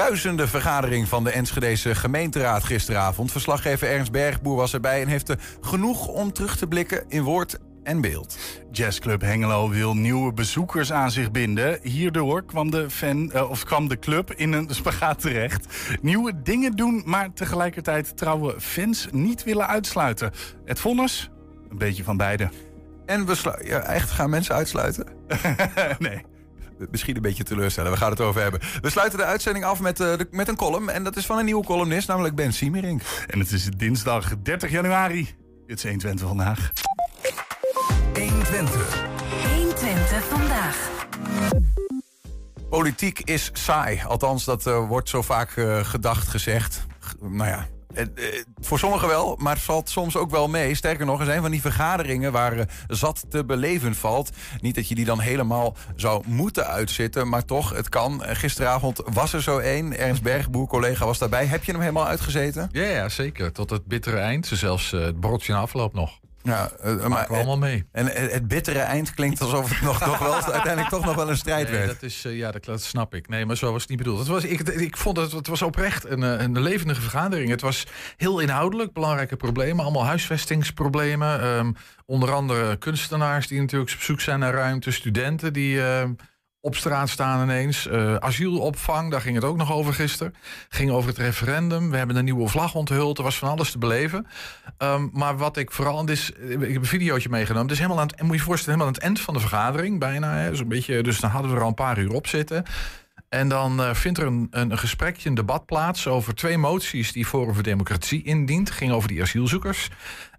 bruisende vergadering van de Enschedese gemeenteraad gisteravond. Verslaggever Ernst Bergboer was erbij en heeft er genoeg om terug te blikken in woord en beeld. Jazzclub Hengelo wil nieuwe bezoekers aan zich binden. Hierdoor kwam de, fan, uh, of kwam de club in een spagaat terecht. Nieuwe dingen doen, maar tegelijkertijd trouwe fans niet willen uitsluiten. Het vonnis? Een beetje van beide. En we ja, echt gaan mensen uitsluiten? nee. Misschien een beetje teleurstellen, we gaan het over hebben. We sluiten de uitzending af met, uh, de, met een column. En dat is van een nieuwe columnist, namelijk Ben Siemering. En het is dinsdag 30 januari. Dit is 120 vandaag. 120. 120 vandaag. Politiek is saai. Althans, dat uh, wordt zo vaak uh, gedacht, gezegd. G nou ja, voor sommigen wel, maar het valt soms ook wel mee. Sterker nog, er zijn van die vergaderingen waar zat te beleven valt. Niet dat je die dan helemaal zou moeten uitzitten, maar toch, het kan. gisteravond was er zo één. Ernst Bergboer, collega, was daarbij. Heb je hem helemaal uitgezeten? Ja, ja zeker. Tot het bittere eind. Zelfs het na afloop nog. Ja, uh, maar allemaal mee. En het bittere eind klinkt alsof het nog toch wel uiteindelijk toch nog wel een strijd nee, werd. Dat is, uh, ja, dat, dat, snap ik. Nee, maar zo was het niet bedoeld. Het was, ik, ik vond het, het was oprecht een, een levendige vergadering. Het was heel inhoudelijk, belangrijke problemen, allemaal huisvestingsproblemen. Um, onder andere kunstenaars die natuurlijk op zoek zijn naar ruimte, studenten die. Uh, op straat staan ineens. Uh, asielopvang, daar ging het ook nog over gisteren. Ging over het referendum. We hebben een nieuwe vlag onthuld. Er was van alles te beleven. Um, maar wat ik vooral... Dit ik heb een videootje meegenomen. Is helemaal aan het, moet je je voorstellen, helemaal aan het eind van de vergadering. Bijna. Hè, een beetje, dus dan hadden we er al een paar uur op zitten. En dan uh, vindt er een, een, gesprekje, een debat plaats over twee moties die Forum voor Democratie indient. Het ging over die asielzoekers.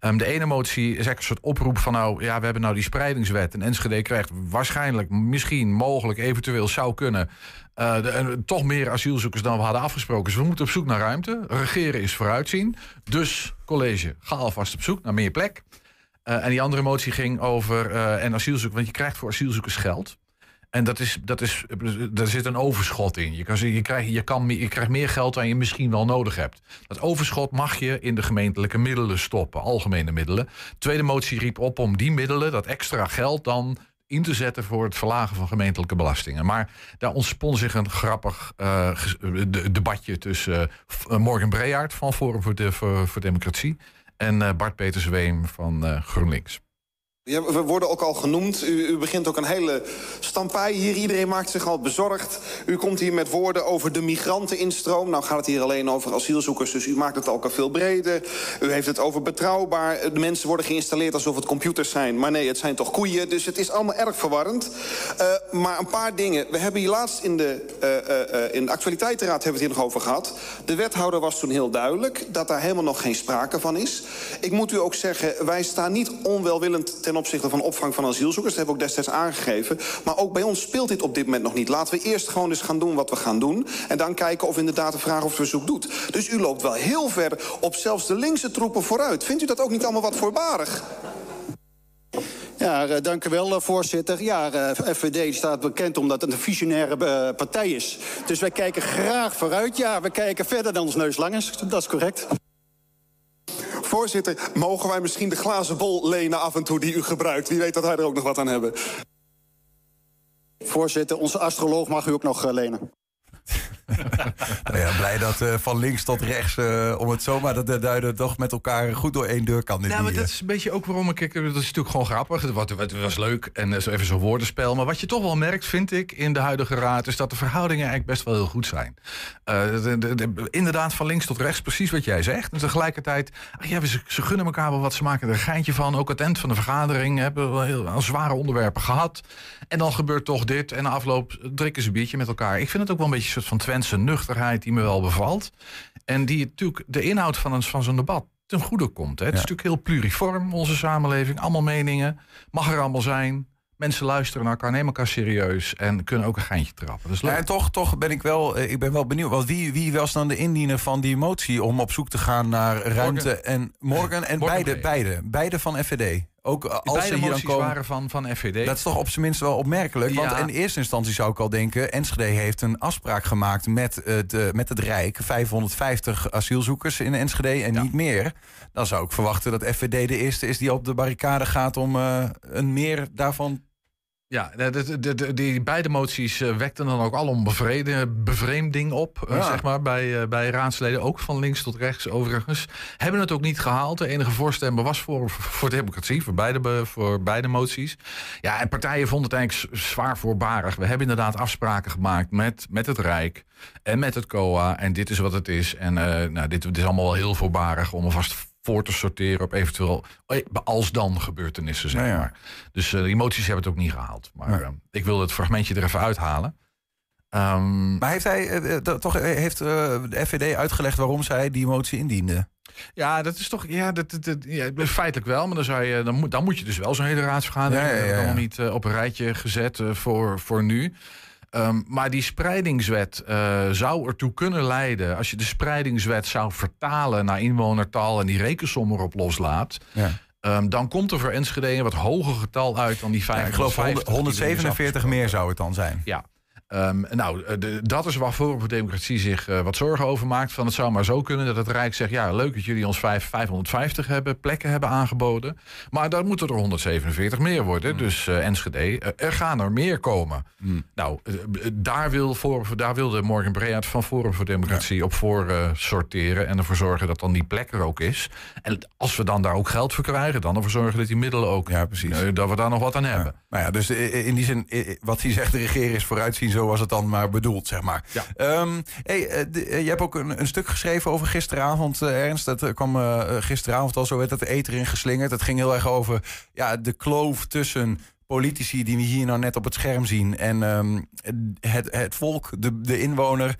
Um, de ene motie is eigenlijk een soort oproep van nou, ja, we hebben nou die spreidingswet. En Enschede krijgt waarschijnlijk, misschien, mogelijk, eventueel zou kunnen. De, uh, toch meer asielzoekers dan we hadden afgesproken. Dus we moeten op zoek naar ruimte. Regeren is vooruitzien. Dus college, ga alvast op zoek naar meer plek. En die andere motie ging over en asielzoekers, want je krijgt voor asielzoekers geld. En dat is, dat is, daar zit een overschot in. Je, kan, je, krijgt, je, kan, je krijgt meer geld dan je misschien wel nodig hebt. Dat overschot mag je in de gemeentelijke middelen stoppen, algemene middelen. Tweede motie riep op om die middelen, dat extra geld, dan in te zetten voor het verlagen van gemeentelijke belastingen. Maar daar ontspon zich een grappig uh, debatje tussen uh, Morgan Breyaert van Forum voor, de, voor, Democratie en uh, Bart Peter Zweem van GroenLinks. Ja, we worden ook al genoemd. U, u, begint ook een hele stampij hier. Iedereen maakt zich al bezorgd. U komt hier met woorden over de migranteninstroom. Nou gaat het hier alleen over asielzoekers, dus u maakt het ook al veel breder. U heeft het over betrouwbaar. De mensen worden geïnstalleerd alsof het computers zijn. Maar nee, het zijn toch koeien, dus het is allemaal erg verwarrend. Uh, maar een paar dingen. We hebben hier laatst in de, uh, uh, in de actualiteitenraad hebben we het hier nog over gehad. De wethouder was toen heel duidelijk dat daar helemaal nog geen sprake van is. Ik moet u ook zeggen, wij staan niet onwelwillend ten opzichte van opvang van asielzoekers. Dat hebben we ook destijds aangegeven. Maar ook bij ons speelt dit op dit moment nog niet. Laten we eerst gewoon eens gaan doen wat we gaan doen. En dan kijken of inderdaad de vraag of het verzoek doet. Dus u loopt wel heel ver op zelfs de linkse troepen vooruit. Vindt u dat ook niet allemaal wat voorbarig? Ja, uh, dank u wel, uh, voorzitter. Ja, uh, FVD staat bekend omdat het een visionaire partij is. Dus wij kijken graag vooruit. Ja, we kijken verder dan ons neus lang is. Dat is correct. Voorzitter, mogen wij misschien de glazen bol lenen af en toe die u gebruikt? Wie weet dat wij er ook nog wat aan hebben. Voorzitter, onze astroloog mag u ook nog uh, lenen. nou ja, blij dat uh, van links tot rechts, uh, om het zomaar te duiden, toch met elkaar goed door één deur kan. Dit nou, maar dat is een beetje ook waarom ik. Dat is natuurlijk gewoon grappig. Het was, het was leuk en zo even zo'n woordenspel. Maar wat je toch wel merkt, vind ik, in de huidige raad, is dat de verhoudingen eigenlijk best wel heel goed zijn. De, de, de, inderdaad, van links tot rechts, precies wat jij zegt. En tegelijkertijd, ach ja, ze, ze, gunnen elkaar wel wat, ze maken er een geintje van. Ook het eind van de vergadering hebben we heel, heel zware onderwerpen gehad. En dan gebeurt toch dit. En na afloop drinken ze een biertje met elkaar. Ik vind het ook wel een beetje een soort van Twentse nuchterheid die me wel bevalt. En die natuurlijk de inhoud van, een, van zo'n debat ten goede komt. Hè. Het is natuurlijk heel pluriform, onze samenleving. Allemaal meningen. Mag er allemaal zijn. Mensen luisteren naar elkaar, nemen elkaar serieus en kunnen ook een geintje trappen. Dus ja, en toch, toch ben ik wel, ik ben wel benieuwd. Want wie, wie was dan de indiener van die motie om op zoek te gaan naar ruimte en Morgan en beide, beide, beide van FVD? Ook als beide ze hier dan komen, waren van, van FVD. Dat is toch op zijn minst wel opmerkelijk. Want in eerste instantie zou ik al denken... Enschede heeft een afspraak gemaakt met het, eh, met het Rijk. 550 asielzoekers in Enschede en niet meer. Dan zou ik verwachten dat FVD de eerste is die op de barricade gaat... om eh, een meer daarvan Ja, de, de, die beide moties eh, wekten dan ook allemaal bevrede, bevreemding op, eh, Ja. zeg maar, bij, eh, bij raadsleden, ook van links tot rechts overigens. Hebben het ook niet gehaald. De enige voorstemmen was voor, voor democratie, voor beide, be- voor beide moties. Ja, en partijen vonden het eigenlijk zwaar voorbarig. We hebben inderdaad afspraken gemaakt met, met het Rijk en met het COA. En dit is wat het is. En eh, nou, dit, dit is allemaal wel heel voorbarig om alvast voor te sorteren op eventueel eh, als dan gebeurtenissen, zeg Ja, ja. Dus eh, die moties hebben het ook niet gehaald. Maar eh, ik wil het fragmentje er even uithalen. Ehm, Maar heeft hij toch heeft de FVD uitgelegd waarom zij die motie indiende? ja, dat is toch. Ja, dat, dat, dat- ja, feitelijk wel. Maar dan, zou je, dan, moet, dan moet je dus wel zo'n hele raadsvergadering. Ja, niet op een rijtje gezet voor, voor nu. Ehm, maar die spreidingswet eh, zou ertoe kunnen leiden. als je de spreidingswet zou vertalen naar inwonertal. en die rekensom erop loslaat. Ja. ehm, dan komt er voor Enschede een wat hoger getal uit dan die Ja, ik 550. geloof die er nu is 147 meer zou het dan zijn. Ja. Ehm, nou, eh, de- dat is waar Forum voor Democratie zich eh, wat zorgen over maakt. Van het zou maar zo kunnen dat het Rijk zegt... ja, leuk dat jullie ons vijf- 550 hebben, plekken hebben aangeboden. Maar dan moeten er 147 meer worden. Dus eh, Enschede, er gaan er meer komen. Nou, eh, eh, daar, wil Forum, voor- daar wilde Morgan Breat van Forum voor Democratie op voor sorteren... en ervoor zorgen dat dan die plek er ook is. En als we dan daar ook geld voor krijgen... dan ervoor zorgen dat die middelen ook... Ja, precies. dat we daar nog wat aan hebben. Nou ja, dus in die zin, wat hij zegt, de regering is vooruitzien, zo was het dan maar bedoeld, zeg maar. Ja. Ehm, hey, eh, de- eh, je hebt ook een, een stuk geschreven over gisteravond, eh, Ernst. Dat kwam gisteravond al, zo werd het de eter in geslingerd. Het ging heel erg over ja, de kloof tussen politici die we hier nou net op het scherm zien. En ehm, het, het volk, de, de inwoner,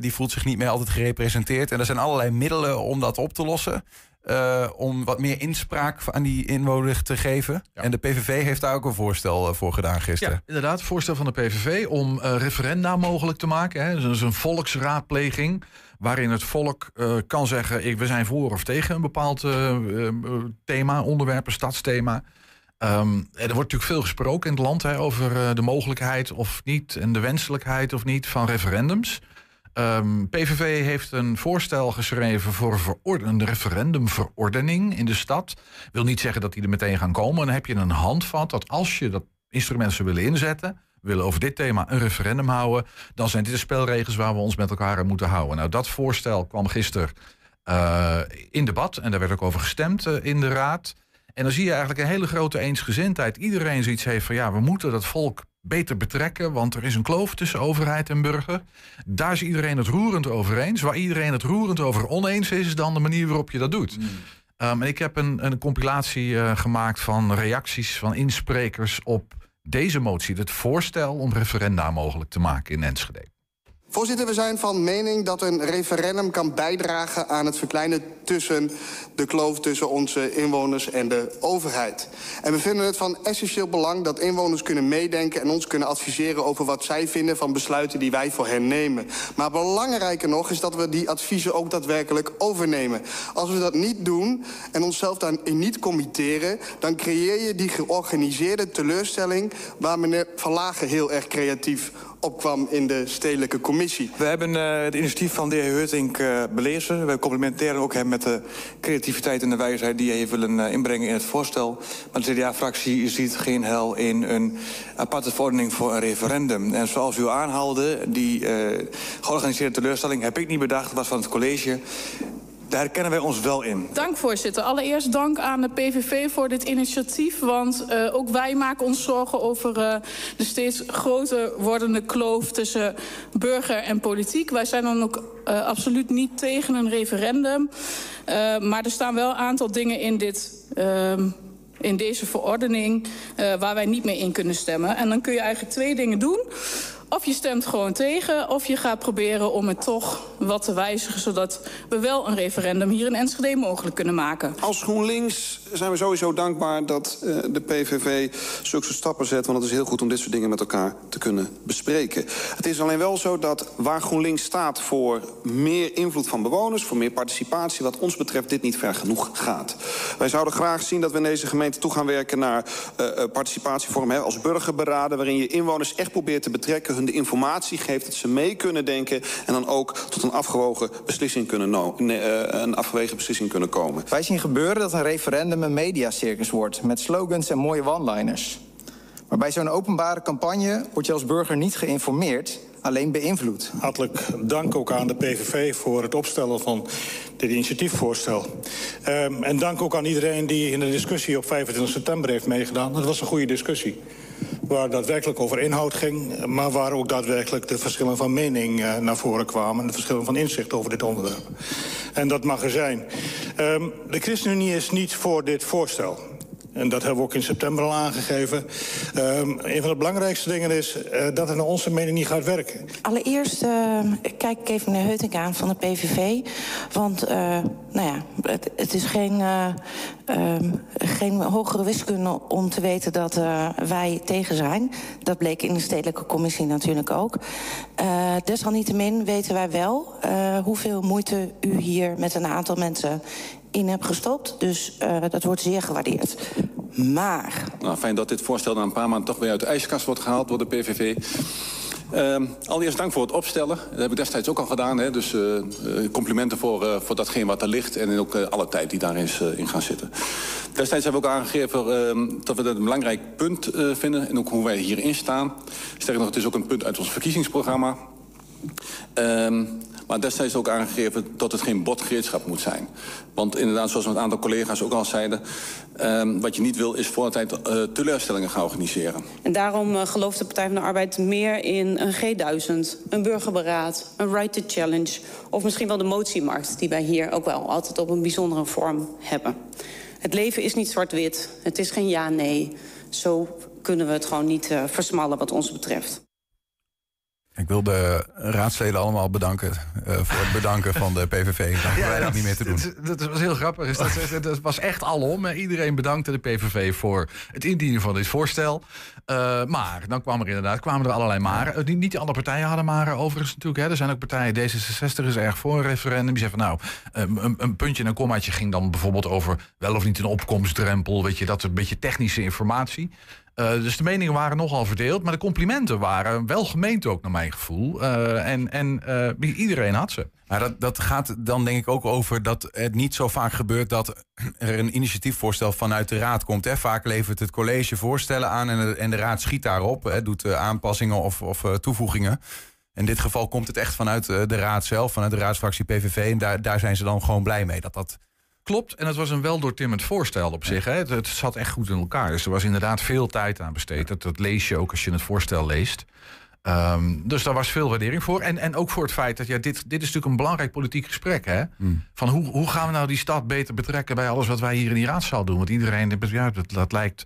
die voelt zich niet meer altijd gerepresenteerd. En er zijn allerlei middelen om dat op te lossen. Eh, om wat meer inspraak aan die inwoner te geven. Ja. En de PVV heeft daar ook een voorstel eh, voor gedaan gisteren. Ja, inderdaad. Voorstel van de PVV om eh, referenda mogelijk te maken. Hè. Dus een volksraadpleging waarin het volk kan zeggen... Ik, we zijn voor of tegen een bepaald thema, onderwerp, een stadsthema. Ehm, er wordt natuurlijk veel gesproken in het land hè, over de mogelijkheid of niet... en de wenselijkheid of niet van referendums. Ehm, PVV heeft een voorstel geschreven voor een, verorde- een referendumverordening in de stad. Wil niet zeggen dat die er meteen gaan komen. Dan heb je een handvat dat als je dat instrument zou willen inzetten... willen over dit thema een referendum houden... dan zijn dit de spelregels waar we ons met elkaar aan moeten houden. Nou, dat voorstel kwam gisteren eh, in debat. En daar werd ook over gestemd eh, in de raad. En dan zie je eigenlijk een hele grote eensgezindheid. Iedereen zoiets heeft van ja, we moeten dat volk beter betrekken, want er is een kloof tussen overheid en burger. Daar is iedereen het roerend over eens. Waar iedereen het roerend over oneens is, is dan de manier waarop je dat doet. Um, en ik heb een, een compilatie uh, gemaakt van reacties van insprekers op deze motie. Het voorstel om referenda mogelijk te maken in Enschede. Voorzitter, we zijn van mening dat een referendum kan bijdragen aan het verkleinen tussen de kloof tussen onze inwoners en de overheid. En we vinden het van essentieel belang dat inwoners kunnen meedenken en ons kunnen adviseren over wat zij vinden van besluiten die wij voor hen nemen. Maar belangrijker nog is dat we die adviezen ook daadwerkelijk overnemen. Als we dat niet doen en onszelf daarin niet committeren, dan creëer je die georganiseerde teleurstelling waar meneer Van Lagen heel erg creatief opkwam in de stedelijke commissie. We hebben uh, het initiatief van de heer Heurtink uh, belezen. We complimenteren ook hem met de creativiteit en de wijsheid die hij heeft willen uh, inbrengen in het voorstel. Maar de CDA-fractie ziet geen hel in een aparte verordening voor een referendum. En zoals u aanhaalde, die georganiseerde teleurstelling heb ik niet bedacht, was van het college. Daar herkennen wij ons wel in. Dank, voorzitter. Allereerst dank aan de PVV voor dit initiatief. Want uh, ook wij maken ons zorgen over uh, de steeds groter wordende kloof tussen burger en politiek. Wij zijn dan ook uh, absoluut niet tegen een referendum. maar er staan wel een aantal dingen in dit. In deze verordening waar wij niet mee in kunnen stemmen. En dan kun je eigenlijk twee dingen doen. Of je stemt gewoon tegen, of je gaat proberen om het toch wat te wijzigen... zodat we wel een referendum hier in Enschede mogelijk kunnen maken. Als GroenLinks zijn we sowieso dankbaar dat uh, de PVV zulke stappen zet... want het is heel goed om dit soort dingen met elkaar te kunnen bespreken. Het is alleen wel zo dat waar GroenLinks staat voor meer invloed van bewoners... voor meer participatie, wat ons betreft dit niet ver genoeg gaat. Wij zouden graag zien dat we in deze gemeente toe gaan werken naar uh, participatievormen... Als burgerberaden, waarin je inwoners echt probeert te betrekken hun de informatie geeft, dat ze mee kunnen denken... en dan ook tot een afgewogen beslissing kunnen, no nee, uh, een afgewegen beslissing kunnen komen. Wij zien gebeuren dat een referendum een mediacircus wordt... met slogans en mooie one-liners. Maar bij zo'n openbare campagne word je als burger niet geïnformeerd, alleen beïnvloed. Hartelijk dank ook aan de PVV voor het opstellen van dit initiatiefvoorstel. Um, en dank ook aan iedereen die in de discussie op 25 september heeft meegedaan. Dat was een goede discussie. Waar daadwerkelijk over inhoud ging, maar waar ook daadwerkelijk de verschillen van mening uh, naar voren kwamen. En de verschillen van inzicht over dit onderwerp. En dat mag er zijn. Um, de ChristenUnie is niet voor dit voorstel. En dat hebben we ook in september al aangegeven. Um, een van de belangrijkste dingen is uh, dat het naar onze mening niet gaat werken. Allereerst uh, kijk ik even naar Heuting aan van de PVV. Want uh, nou ja, het, het is geen, um, geen hogere wiskunde om te weten dat wij tegen zijn. Dat bleek in de stedelijke commissie natuurlijk ook. desalniettemin weten wij wel hoeveel moeite u hier met een aantal mensen in hebt gestopt. Dus uh, dat wordt zeer gewaardeerd. Maar... Nou, fijn dat dit voorstel na een paar maanden toch weer uit de ijskast wordt gehaald door de PVV. Uh, allereerst dank voor het opstellen. Dat heb ik destijds ook al gedaan. Hè. Dus uh, complimenten voor, uh, voor datgene wat er ligt. En ook alle tijd die daarin is, in gaan zitten. Destijds hebben we ook aangegeven ehm, dat we dat een belangrijk punt vinden. En ook hoe wij hierin staan. Sterker nog, het is ook een punt uit ons verkiezingsprogramma. Ehm, maar destijds ook aangegeven dat het geen botgereedschap moet zijn. Want inderdaad, zoals een aantal collega's ook al zeiden... Uh, wat je niet wil is voor tijd uh, teleurstellingen gaan organiseren. En daarom uh, gelooft de Partij van de Arbeid meer in een G1000... een burgerberaad, een right to challenge... of misschien wel de motiemarkt... die wij hier ook wel altijd op een bijzondere vorm hebben. Het leven is niet zwart-wit. Het is geen ja-nee. Zo kunnen we het gewoon niet uh, versmallen wat ons betreft. Ik wil de raadsleden allemaal bedanken uh, voor het bedanken van de PVV. Dan ja, wij dat niet meer te doen. Dat, dat was heel grappig. Dat, dat, was echt alom. Iedereen bedankte de PVV voor het indienen van dit voorstel. Uh, maar dan kwam er inderdaad kwamen er allerlei maren. Uh, niet de andere partijen hadden maren overigens natuurlijk. Hè. Er zijn ook partijen, D66 is erg voor een referendum. Die zeggen van nou, een, een, puntje en een kommaatje ging dan bijvoorbeeld over wel of niet een opkomstdrempel. Weet je, dat een beetje technische informatie. Uh, dus de meningen waren nogal verdeeld. Maar de complimenten waren wel gemeend ook, naar mijn gevoel. Uh, en en uh, iedereen had ze. Maar dat, dat gaat dan denk ik ook over dat het niet zo vaak gebeurt dat er een initiatiefvoorstel vanuit de raad komt. Hè. Vaak levert het college voorstellen aan en de, en de raad schiet daarop. Hè, doet aanpassingen of, of toevoegingen. In dit geval komt het echt vanuit de raad zelf, vanuit de raadsfractie PVV. En daar, daar zijn ze dan gewoon blij mee dat dat Klopt, en het was een wel doortimmerd voorstel op zich. Hè. Het, het, zat echt goed in elkaar. Dus er was inderdaad veel tijd aan besteed. Dat, dat lees je ook als je het voorstel leest. Um, dus daar was veel waardering voor. En, en ook voor het feit dat ja, dit, dit is natuurlijk een belangrijk politiek gesprek. Hè? Mm. Van hoe, hoe gaan we nou die stad beter betrekken bij alles wat wij hier in die raadzaal doen? Want iedereen, ja, dat, dat lijkt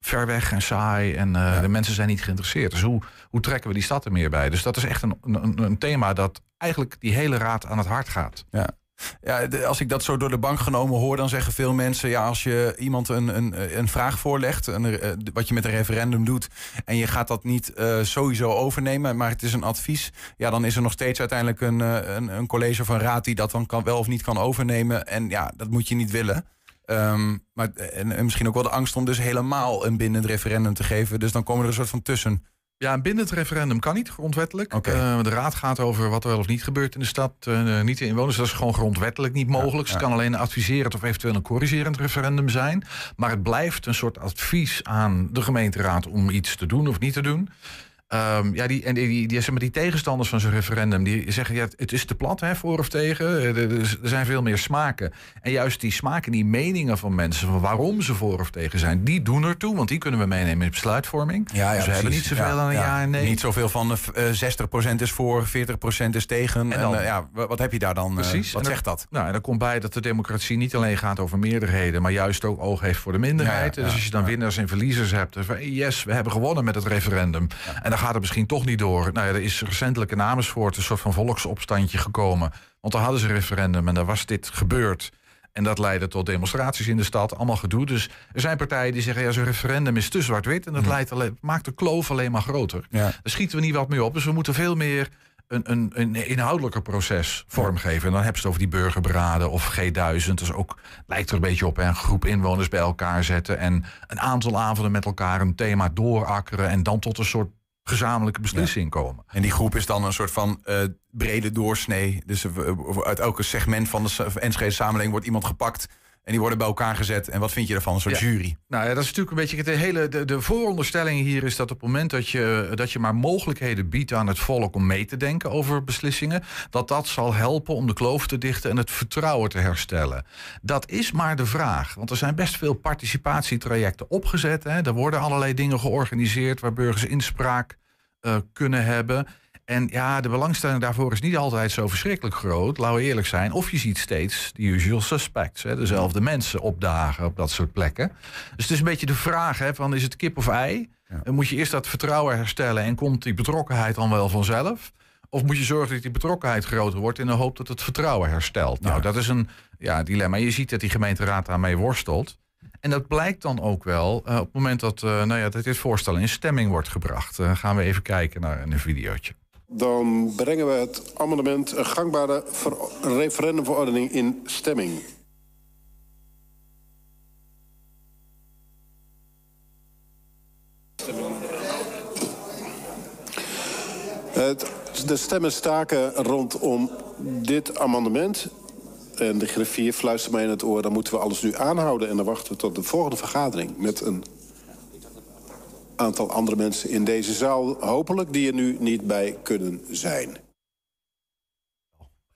ver weg en saai en uh, ja. de mensen zijn niet geïnteresseerd. Dus hoe, hoe trekken we die stad er meer bij? Dus dat is echt een, een, een thema dat eigenlijk die hele raad aan het hart gaat. Ja. Ja, als ik dat zo door de bank genomen hoor, dan zeggen veel mensen: ja, als je iemand een, een, een vraag voorlegt, eh, wat je met een referendum doet, en je gaat dat niet uh, sowieso overnemen, maar het is een advies, ja, dan is er nog steeds uiteindelijk een, eh, een, een college of een raad die dat dan kan, wel of niet kan overnemen. En ja, dat moet je niet willen. Um, maar, en, en, misschien ook wel de angst om dus helemaal een bindend referendum te geven. Dus dan komen er een soort van tussen. Ja, binnen het referendum kan niet, grondwettelijk. Okay. Uh, de raad gaat over wat er wel of niet gebeurt in de stad. Uh, niet de inwoners, dat is gewoon grondwettelijk niet mogelijk. Ja, ja. Ze kan alleen adviserend of eventueel een corrigerend referendum zijn. Maar het blijft een soort advies aan de gemeenteraad om iets te doen of niet te doen. Um, ja, die, en die, die, die, zeg maar, die tegenstanders van zo'n referendum, die zeggen ja, het is te plat, hè, voor of tegen. Er, er, zijn veel meer smaken. En juist die smaken, die meningen van mensen, van waarom ze voor of tegen zijn, die doen ertoe, want die kunnen we meenemen in besluitvorming. Ja, ja, dus we hebben niet zoveel ja, aan een ja, en nee. Niet zoveel van uh, 60% is voor, 40% is tegen. En, dan, en uh, ja, wat heb je daar dan? Precies. Uh, wat zegt dat? Nou, en dan komt bij dat de democratie niet alleen gaat over meerderheden, maar juist ook oog heeft voor de minderheid. dus als je dan winnaars en verliezers hebt, yes, we hebben gewonnen met het referendum. En dan gaat het misschien toch niet door. Nou ja, er is recentelijk in Amersfoort een soort van volksopstandje gekomen. Want daar hadden ze een referendum en daar was dit gebeurd. En dat leidde tot demonstraties in de stad, allemaal gedoe. Dus er zijn partijen die zeggen, ja, zo'n referendum is te zwart-wit... en dat leidt alleen, maakt de kloof alleen maar groter. Ja. Daar schieten we niet wat mee op. Dus we moeten veel meer een, een, een inhoudelijker proces vormgeven. En dan hebben ze het over die burgerberaden of G1000. Dus ook lijkt er een beetje op, hè, een groep inwoners bij elkaar zetten... en een aantal avonden met elkaar een thema doorakkeren... en dan tot een soort gezamenlijke beslissing ja. komen. En die groep is dan een soort van uh, brede doorsnee. Dus uh, uit elke segment van de Enschede samenleving wordt iemand gepakt. En die worden bij elkaar gezet. En wat vind je ervan, een soort Ja. jury? Nou ja, dat is natuurlijk een beetje de hele. De, de vooronderstelling hier is dat op het moment dat je, dat je maar mogelijkheden biedt aan het volk om mee te denken over beslissingen, dat dat zal helpen om de kloof te dichten en het vertrouwen te herstellen. Dat is maar de vraag. Want er zijn best veel participatietrajecten opgezet. Hè. Er worden allerlei dingen georganiseerd waar burgers inspraak eh, kunnen hebben. En ja, de belangstelling daarvoor is niet altijd zo verschrikkelijk groot, laten we eerlijk zijn. Of je ziet steeds de usual suspects, hè, dezelfde mensen opdagen op dat soort plekken. Dus het is een beetje de vraag, hè, van is het kip of ei? Dan moet je eerst dat vertrouwen herstellen en komt die betrokkenheid dan wel vanzelf? Of moet je zorgen dat die betrokkenheid groter wordt in de hoop dat het vertrouwen herstelt? Nou, dat is een ja, dilemma. Je ziet dat die gemeenteraad daarmee worstelt. En dat blijkt dan ook wel eh, op het moment dat, eh, nou ja, dat dit voorstel in stemming wordt gebracht. Eh, gaan we even kijken naar een videootje. Dan brengen we het amendement een gangbare ver- referendumverordening in stemming. Het, de stemmen staken rondom dit amendement. En de griffier fluistert mij in het oor... dan moeten we alles nu aanhouden. En dan wachten we tot de volgende vergadering... met een aantal andere mensen in deze zaal... hopelijk die er nu niet bij kunnen zijn.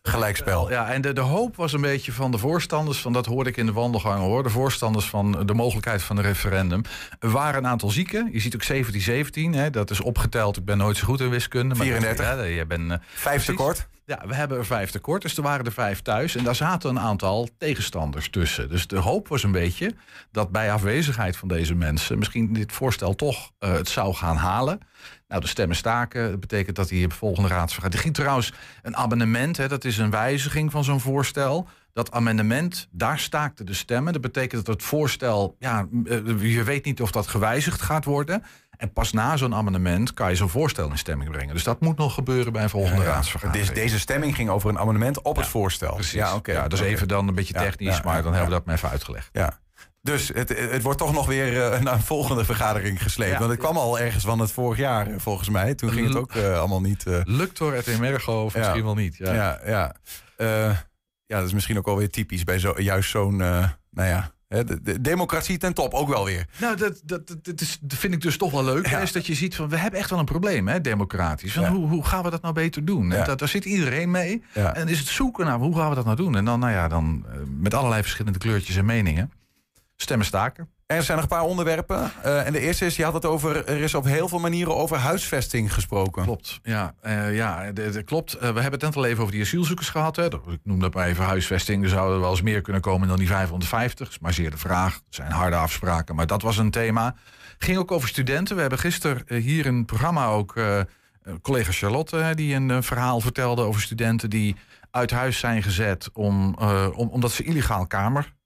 Gelijkspel. Ja, en de, de hoop was een beetje van de voorstanders, van dat hoorde ik in de wandelgangen hoor, de voorstanders van de mogelijkheid van een referendum. Er waren een aantal zieken. Je ziet ook 1717, hè, dat is opgeteld. Ik ben nooit zo goed in wiskunde. Maar 34. Ja, je bent, eh, Vijf precies. tekort. Ja, we hebben er vijf tekort, dus er waren er vijf thuis. En daar zaten een aantal tegenstanders tussen. Dus de hoop was een beetje dat bij afwezigheid van deze mensen... misschien dit voorstel toch eh, het zou gaan halen. Nou, de stemmen staken. Dat betekent dat die volgende raadsvergadering... Er ging trouwens een amendement, hè, dat is een wijziging van zo'n voorstel... Dat amendement, daar staakten de stemmen. Dat betekent dat het voorstel, ja, eh, je weet niet of dat gewijzigd gaat worden. En pas na zo'n amendement kan je zo'n voorstel in stemming brengen. Dus dat moet nog gebeuren bij een volgende raadsvergadering. Deze, deze stemming ging over een amendement op het voorstel. Precies. Ja, oké. Ja, dat is Oké. even dan een beetje technisch, maar dan hebben we dat maar even uitgelegd. Ja. Dus het, het wordt toch nog weer eh, naar een volgende vergadering gesleept. Ja. Want het kwam al ergens van het vorig jaar, eh, volgens mij. Toen ging het ook eh, allemaal niet... eh, Luctor et emergo, of Ja. misschien wel niet. Ja. ja, ja. Ja, dat is misschien ook alweer typisch bij zo, juist zo'n... nou ja, de, de democratie ten top ook wel weer. Nou, dat, dat, dat, is, dat vind ik dus toch wel leuk. hè, Is dat je ziet van, we hebben echt wel een probleem, hè, democratisch. Van, hoe, hoe gaan we dat nou beter doen? En Ja. Dat, daar zit iedereen mee. En is het zoeken naar, hoe gaan we dat nou doen? En dan, nou ja, dan eh, met allerlei verschillende kleurtjes en meningen. Stemmen staken. Er zijn nog een paar onderwerpen. Eh, en de eerste is, je had het over... er is op heel veel manieren over huisvesting gesproken. Klopt, ja. eh, ja de- klopt. Eh, we hebben het net al even over die asielzoekers gehad. Hè. Dat- Ik noem dat maar even huisvesting. Er zouden wel eens meer kunnen komen dan die 550. Is maar zeer de vraag. Er zijn harde afspraken, maar dat was een thema. Ging ook over studenten. We hebben gisteren hier in het programma ook... collega Charlotte, die een verhaal vertelde over studenten... die uit huis zijn gezet om, om, omdat ze illegaal kamer...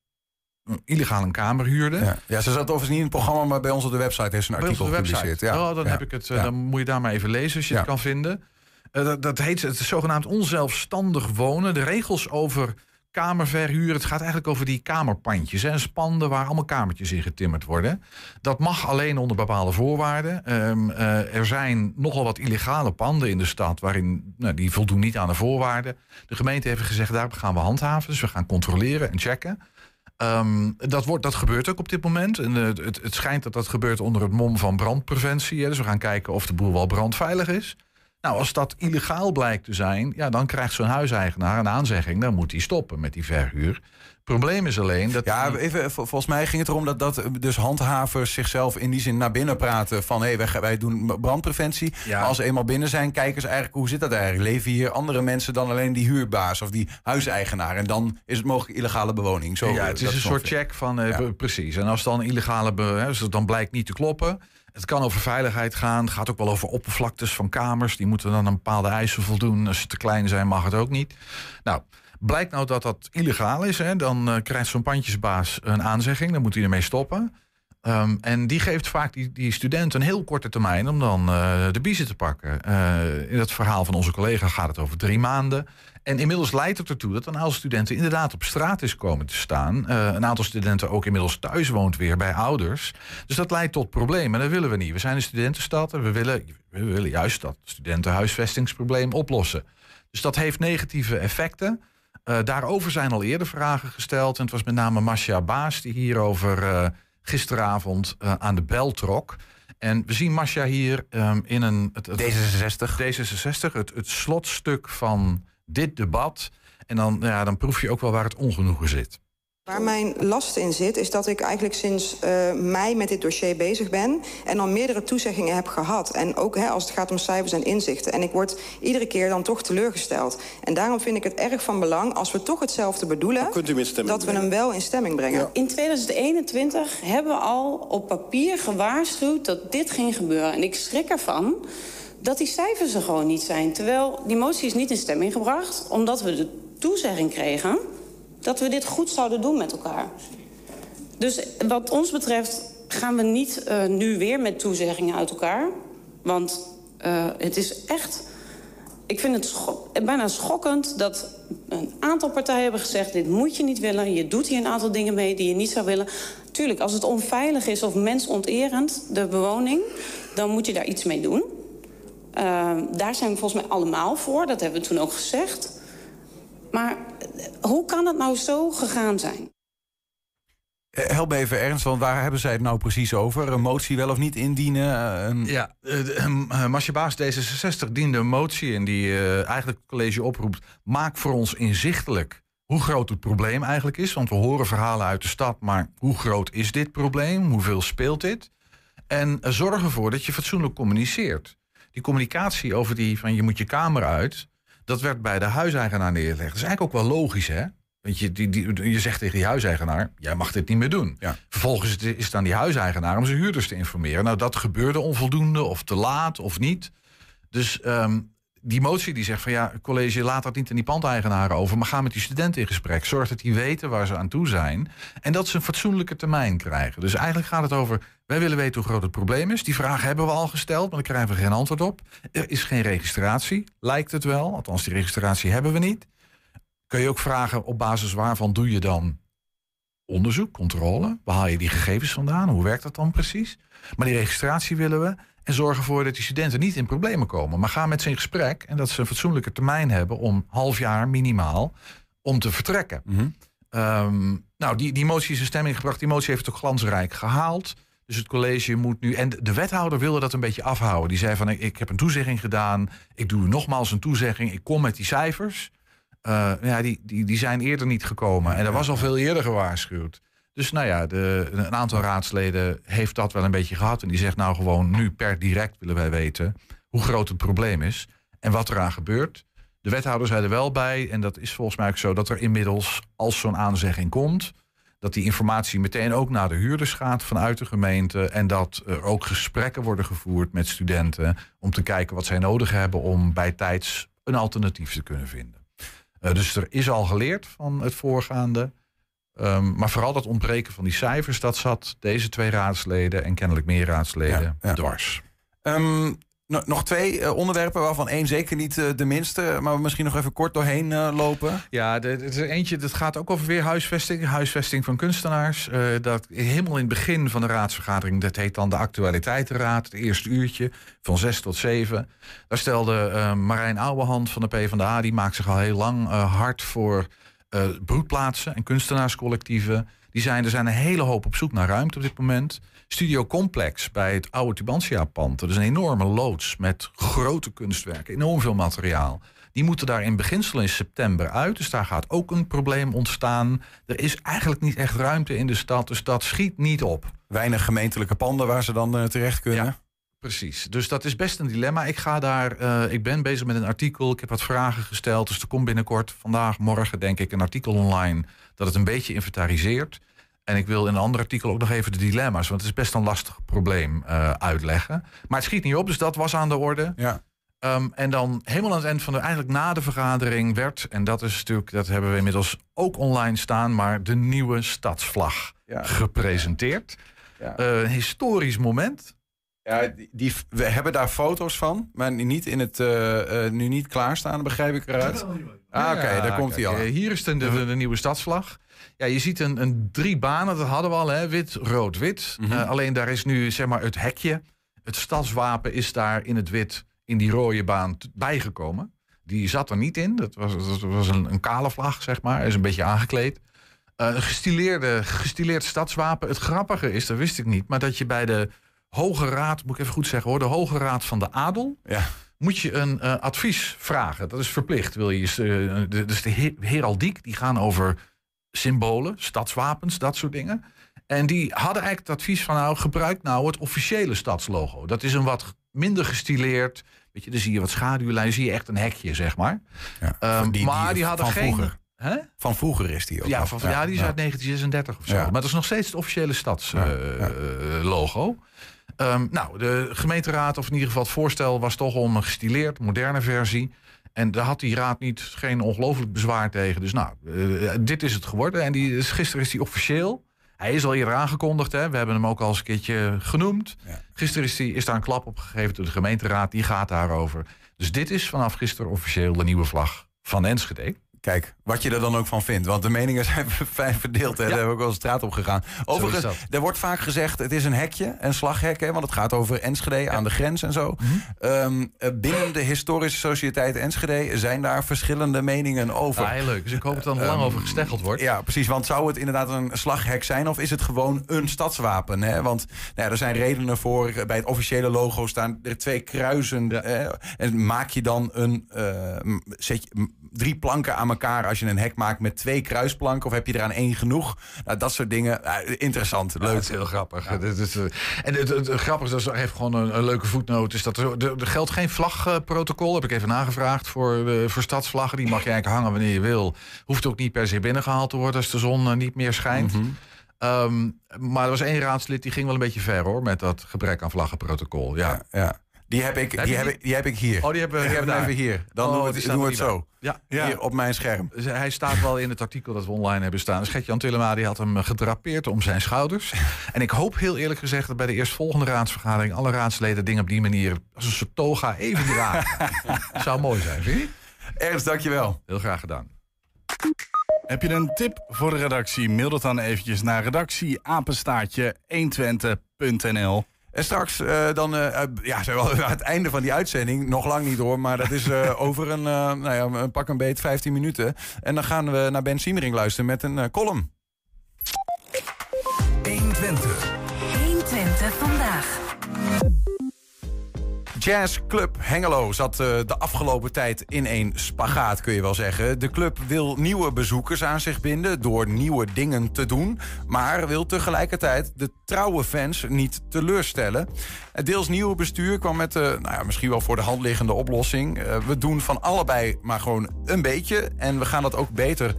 illegaal een kamer huurden. Ja. ja, ze zat overigens niet in het programma, maar bij ons op de website heeft ze een Bij artikel gepubliceerd. Ja. Oh, dan Ja. heb ik het. eh. Dan moet je daar maar even lezen als je het kan vinden. Eh, dat, dat heet het zogenaamd onzelfstandig wonen. De regels over kamerverhuur. Het gaat eigenlijk over die kamerpandjes. Hè, spanden waar allemaal kamertjes in getimmerd worden. Dat mag alleen onder bepaalde voorwaarden. Ehm, eh, er zijn nogal wat illegale panden in de stad waarin nou, die voldoen niet aan de voorwaarden. De gemeente heeft gezegd daar gaan we handhaven. Dus we gaan controleren en checken. Ehm, dat, wordt, dat gebeurt ook op dit moment. En, eh, het, het schijnt dat dat gebeurt onder het mom van brandpreventie. Hè. Dus we gaan kijken of de boel wel brandveilig is. Nou, als dat illegaal blijkt te zijn, ja, dan krijgt zo'n huiseigenaar een aanzegging. Dan moet hij stoppen met die verhuur. Probleem is alleen dat. Ja, even, vol- volgens mij ging het erom dat, dat dus handhavers zichzelf in die zin naar binnen praten. Van hé, wij, wij doen brandpreventie. Ja. Maar als ze eenmaal binnen zijn, kijken ze eigenlijk hoe zit dat eigenlijk? Leven hier andere mensen dan alleen die huurbaas of die huiseigenaar? En dan is het mogelijk illegale bewoning. Zo, ja, het is dat een soort check van. eh, Ja. Precies. En als dan illegale. Hè, het dan blijkt niet te kloppen. Het kan over veiligheid gaan. Het gaat ook wel over oppervlaktes van kamers. Die moeten dan aan bepaalde eisen voldoen. Als ze te klein zijn, mag het ook niet. Nou. Blijkt nou dat dat illegaal is, hè, dan eh, krijgt zo'n pandjesbaas een aanzegging. Dan moet hij ermee stoppen. Ehm, en die geeft vaak die, die studenten een heel korte termijn om dan eh, de biezen te pakken. Eh, in het verhaal van onze collega gaat het over drie maanden. En inmiddels leidt het ertoe dat een aantal studenten inderdaad op straat is komen te staan. Een aantal studenten ook inmiddels thuis woont weer bij ouders. Dus dat leidt tot problemen en dat willen we niet. We zijn een studentenstad en we willen, we willen juist dat studentenhuisvestingsprobleem oplossen. Dus dat heeft negatieve effecten. Eh, daarover zijn al eerder vragen gesteld. En het was met name Masha Baas die hierover eh, gisteravond eh, aan de bel trok. En we zien Masha hier ehm, in een... Het, het- D66. D66, het, het slotstuk van dit debat. En dan, ja, dan proef je ook wel waar het ongenoegen zit. Waar mijn last in zit, is dat ik eigenlijk sinds eh, mei met dit dossier bezig ben. En dan meerdere toezeggingen heb gehad. En ook hè, als het gaat om cijfers en inzichten. En ik word iedere keer dan toch teleurgesteld. En daarom vind ik het erg van belang, als we toch hetzelfde bedoelen. Dat we hem wel in stemming brengen. In 2021 hebben we al op papier gewaarschuwd dat dit ging gebeuren. En ik schrik ervan dat die cijfers er gewoon niet zijn. Terwijl die motie is niet in stemming gebracht... omdat we de toezegging kregen dat we dit goed zouden doen met elkaar. Dus wat ons betreft gaan we niet eh, nu weer met toezeggingen uit elkaar. Want eh, het is echt... Ik vind het bijna schokkend dat een aantal partijen hebben gezegd... dit moet je niet willen, je doet hier een aantal dingen mee die je niet zou willen. Tuurlijk, als het onveilig is of mensonterend, de bewoning... dan moet je daar iets mee doen. Eh, daar zijn we volgens mij allemaal voor, dat hebben we toen ook gezegd. Maar eh, hoe kan het nou zo gegaan zijn? Eh, Help me even ernst, want waar hebben zij het nou precies over? Een motie wel of niet indienen? Eh, Een... Ja, uh, Masje Baas D66 diende een motie in die eh, eigenlijk het college oproept... maak voor ons inzichtelijk hoe groot het probleem eigenlijk is. Want we horen verhalen uit de stad, maar hoe groot is dit probleem? Hoeveel speelt dit? En zorg ervoor dat je fatsoenlijk communiceert. Die communicatie over die van je moet je kamer uit... dat werd bij de huiseigenaar neergelegd. Dat is eigenlijk ook wel logisch, hè? Want je, die, die, je zegt tegen die huiseigenaar, jij mag dit niet meer doen. Vervolgens is het, aan die huiseigenaar om zijn huurders te informeren. Nou, dat gebeurde onvoldoende of te laat of niet. Dus ehm, die motie die zegt van ja, college, laat dat niet aan die pandeigenaren over... maar ga met die studenten in gesprek. Zorg dat die weten waar ze aan toe zijn. En dat ze een fatsoenlijke termijn krijgen. Dus eigenlijk gaat het over, wij willen weten hoe groot het probleem is. Die vraag hebben we al gesteld, maar daar krijgen we geen antwoord op. Er is geen registratie, lijkt het wel. Althans, die registratie hebben we niet. Kun je ook vragen op basis waarvan doe je dan onderzoek, controle? Waar haal je die gegevens vandaan? Hoe werkt dat dan precies? Maar die registratie willen we. En zorg ervoor dat die studenten niet in problemen komen. Maar ga met ze in gesprek en dat ze een fatsoenlijke termijn hebben om half jaar minimaal om te vertrekken. Ehm, nou, die, die motie is in stemming gebracht. Die motie heeft het ook glansrijk gehaald. Dus het college moet nu. En de wethouder wilde dat een beetje afhouden. Die zei van ik, heb een toezegging gedaan. Ik doe nogmaals een toezegging. Ik kom met die cijfers. Uh, ja, die, die, die zijn eerder niet gekomen. En er was al veel eerder gewaarschuwd. Dus nou ja, de, een aantal raadsleden heeft dat wel een beetje gehad. En die zegt nou gewoon nu per direct willen wij weten hoe groot het probleem is. En wat eraan gebeurt. De wethouder zei er wel bij, en dat is volgens mij ook zo, dat er inmiddels, als zo'n aanzegging komt, dat die informatie meteen ook naar de huurders gaat vanuit de gemeente. En dat er ook gesprekken worden gevoerd met studenten om te kijken wat zij nodig hebben om bij tijds een alternatief te kunnen vinden. Uh, dus er is al geleerd van het voorgaande. Um, maar vooral dat ontbreken van die cijfers, dat zat deze twee raadsleden en kennelijk meer raadsleden ja, ja. dwars. Um, nog twee uh, onderwerpen, waarvan één zeker niet uh, de minste, maar we misschien nog even kort doorheen uh, lopen. Ja, er is eentje, dat gaat ook over weer huisvesting, huisvesting van kunstenaars. dat helemaal in het begin van de raadsvergadering, dat heet dan de actualiteitenraad, het eerste uurtje van zes tot zeven. Daar stelde Marijn Ouwehand van de PvdA, die maakt zich al heel lang hard voor broedplaatsen en kunstenaarscollectieven. Die zijn, er zijn een hele hoop op zoek naar ruimte op dit moment. Studio Complex bij het oude Tubantia-pand. Dat is een enorme loods met grote kunstwerken, enorm veel materiaal. Die moeten daar in beginsel in september uit. Dus daar gaat ook een probleem ontstaan. Er is eigenlijk niet echt ruimte in de stad, dus dat schiet niet op. Weinig gemeentelijke panden waar ze dan uh, terecht kunnen. Ja. Precies, dus dat is best een dilemma. Ik ga daar, uh, ik ben bezig met een artikel. Ik heb wat vragen gesteld. Dus er komt binnenkort, vandaag, morgen, denk ik, een artikel online dat het een beetje inventariseert. En ik wil in een ander artikel ook nog even de dilemma's, want het is best een lastig probleem uh, uitleggen. Maar het schiet niet op, dus dat was aan de orde. Ja. Um, en dan helemaal aan het eind van de, eigenlijk na de vergadering werd, en dat is natuurlijk, dat hebben we inmiddels ook online staan, maar de nieuwe stadsvlag ja. gepresenteerd. Ja. Uh, een historisch moment. Ja, die, die, we hebben daar foto's van, maar niet in het uh, uh, nu niet klaarstaan, begrijp ik eruit. Ah, oké, okay, daar komt hij al. Hier is de, de, de, nieuwe stadsvlag. Ja, je ziet een, een drie banen, dat hadden we al, hè? wit, rood, wit. Mm -hmm. uh, alleen daar is nu zeg maar het hekje, het stadswapen is daar in het wit, in die rode baan bijgekomen. Die zat er niet in. Dat was, dat was een, een kale vlag, zeg maar. Hij is een beetje aangekleed. Uh, een gestileerde, gestileerd stadswapen. Het grappige is, dat wist ik niet, maar dat je bij de Hoge Raad, moet ik even goed zeggen hoor, de Hoge Raad van de Adel. Ja. Moet je een uh, advies vragen. Dat is verplicht. Wil je, de, dus de heraldiek, die gaan over symbolen, stadswapens, dat soort dingen. En die hadden eigenlijk het advies van nou, gebruik nou het officiële stadslogo. Dat is een wat minder gestileerd. Weet je, dan zie je wat schaduwlijn, zie je echt een hekje, zeg maar. Ja, um, die, maar die hadden van geen. Vroeger. Hè? Van vroeger is die ook. Ja, van, ja, die is uit 1936 of zo. Ja. Maar dat is nog steeds het officiële stadslogo. Um, nou, de gemeenteraad, of in ieder geval het voorstel, was toch om een gestileerd, moderne versie. En daar had die raad niet geen ongelooflijk bezwaar tegen. Dus nou, uh, dit is het geworden. En die, dus gisteren is die officieel. Hij is al eerder aangekondigd. Hè? We hebben hem ook al eens een keertje genoemd. Ja. Gisteren is, die, is daar een klap op gegeven door de gemeenteraad. Die gaat daarover. Dus dit is vanaf gisteren officieel de nieuwe vlag van Enschede. Kijk, wat je er dan ook van vindt. Want de meningen zijn fijn verdeeld. Hè? Daar hebben we ook wel de straat op gegaan. Overigens, er wordt vaak gezegd... het is een hekje, een slaghek. Hè? Want het gaat over Enschede aan de grens en zo. Mhm. um, binnen de Historische Sociëteit Enschede... zijn daar verschillende meningen over. Ja, heel leuk. Dus ik hoop dat er lang Um, over gesteggeld wordt. Ja, precies. Want zou het inderdaad een slaghek zijn... of is het gewoon een stadswapen? Hè? Want nou ja, er zijn redenen voor. Bij het officiële logo staan er twee kruisen. Hè? En maak je dan een... Uh, zet je, drie planken aan elkaar als je een hek maakt met twee kruisplanken? Of heb je eraan één genoeg? Nou, dat soort dingen. Uh, interessant, leuk. Ja, dat is heel grappig. Ja. Dit is, uh, en het, grappige is, dat heeft gewoon een, een leuke voetnoot. Is dat er, er, er geldt geen vlagprotocol. Heb ik even nagevraagd voor, de, voor stadsvlaggen. Die mag je eigenlijk hangen wanneer je wil. Hoeft ook niet per se binnengehaald te worden als de zon uh, niet meer schijnt. Mhm. Mm -hmm. um, maar er was één raadslid die ging wel een beetje ver hoor. Met dat gebrek aan vlaggenprotocol. Ja, ja. ja. Die heb ik, Heb die heb die? ik, die heb ik hier. Oh, die hebben, we daar. even hier. Dan Oh, doen we het, staat doen we het niet zo. Ja. Hier op mijn scherm. Hij staat wel in het artikel dat we online hebben staan. Schet-Jan Tillema die had hem gedrapeerd om zijn schouders. en ik hoop heel eerlijk gezegd dat bij de eerstvolgende raadsvergadering... alle raadsleden dingen op die manier als een soort toga even dragen. Zou mooi zijn, vind je? Ernst, dankjewel. Heel graag gedaan. Heb je een tip voor de redactie? Mail dat dan eventjes naar redactieapenstaartje 120.nl. En straks uh, dan, uh, ja, zijn we aan het einde van die uitzending. Nog lang niet hoor, maar dat is uh, over een, nou ja, een pak een beet 15 minuten. En dan gaan we naar Ben Siemering luisteren met een column. 120. 120 vandaag. Jazz Club Hengelo zat uh, de afgelopen tijd in een spagaat, kun je wel zeggen. De club wil nieuwe bezoekers aan zich binden door nieuwe dingen te doen... maar wil tegelijkertijd de trouwe fans niet teleurstellen. Het deels nieuwe bestuur kwam met uh, nou ja, misschien wel voor de hand liggende oplossing. Uh, we doen van allebei maar gewoon een beetje en we gaan dat ook beter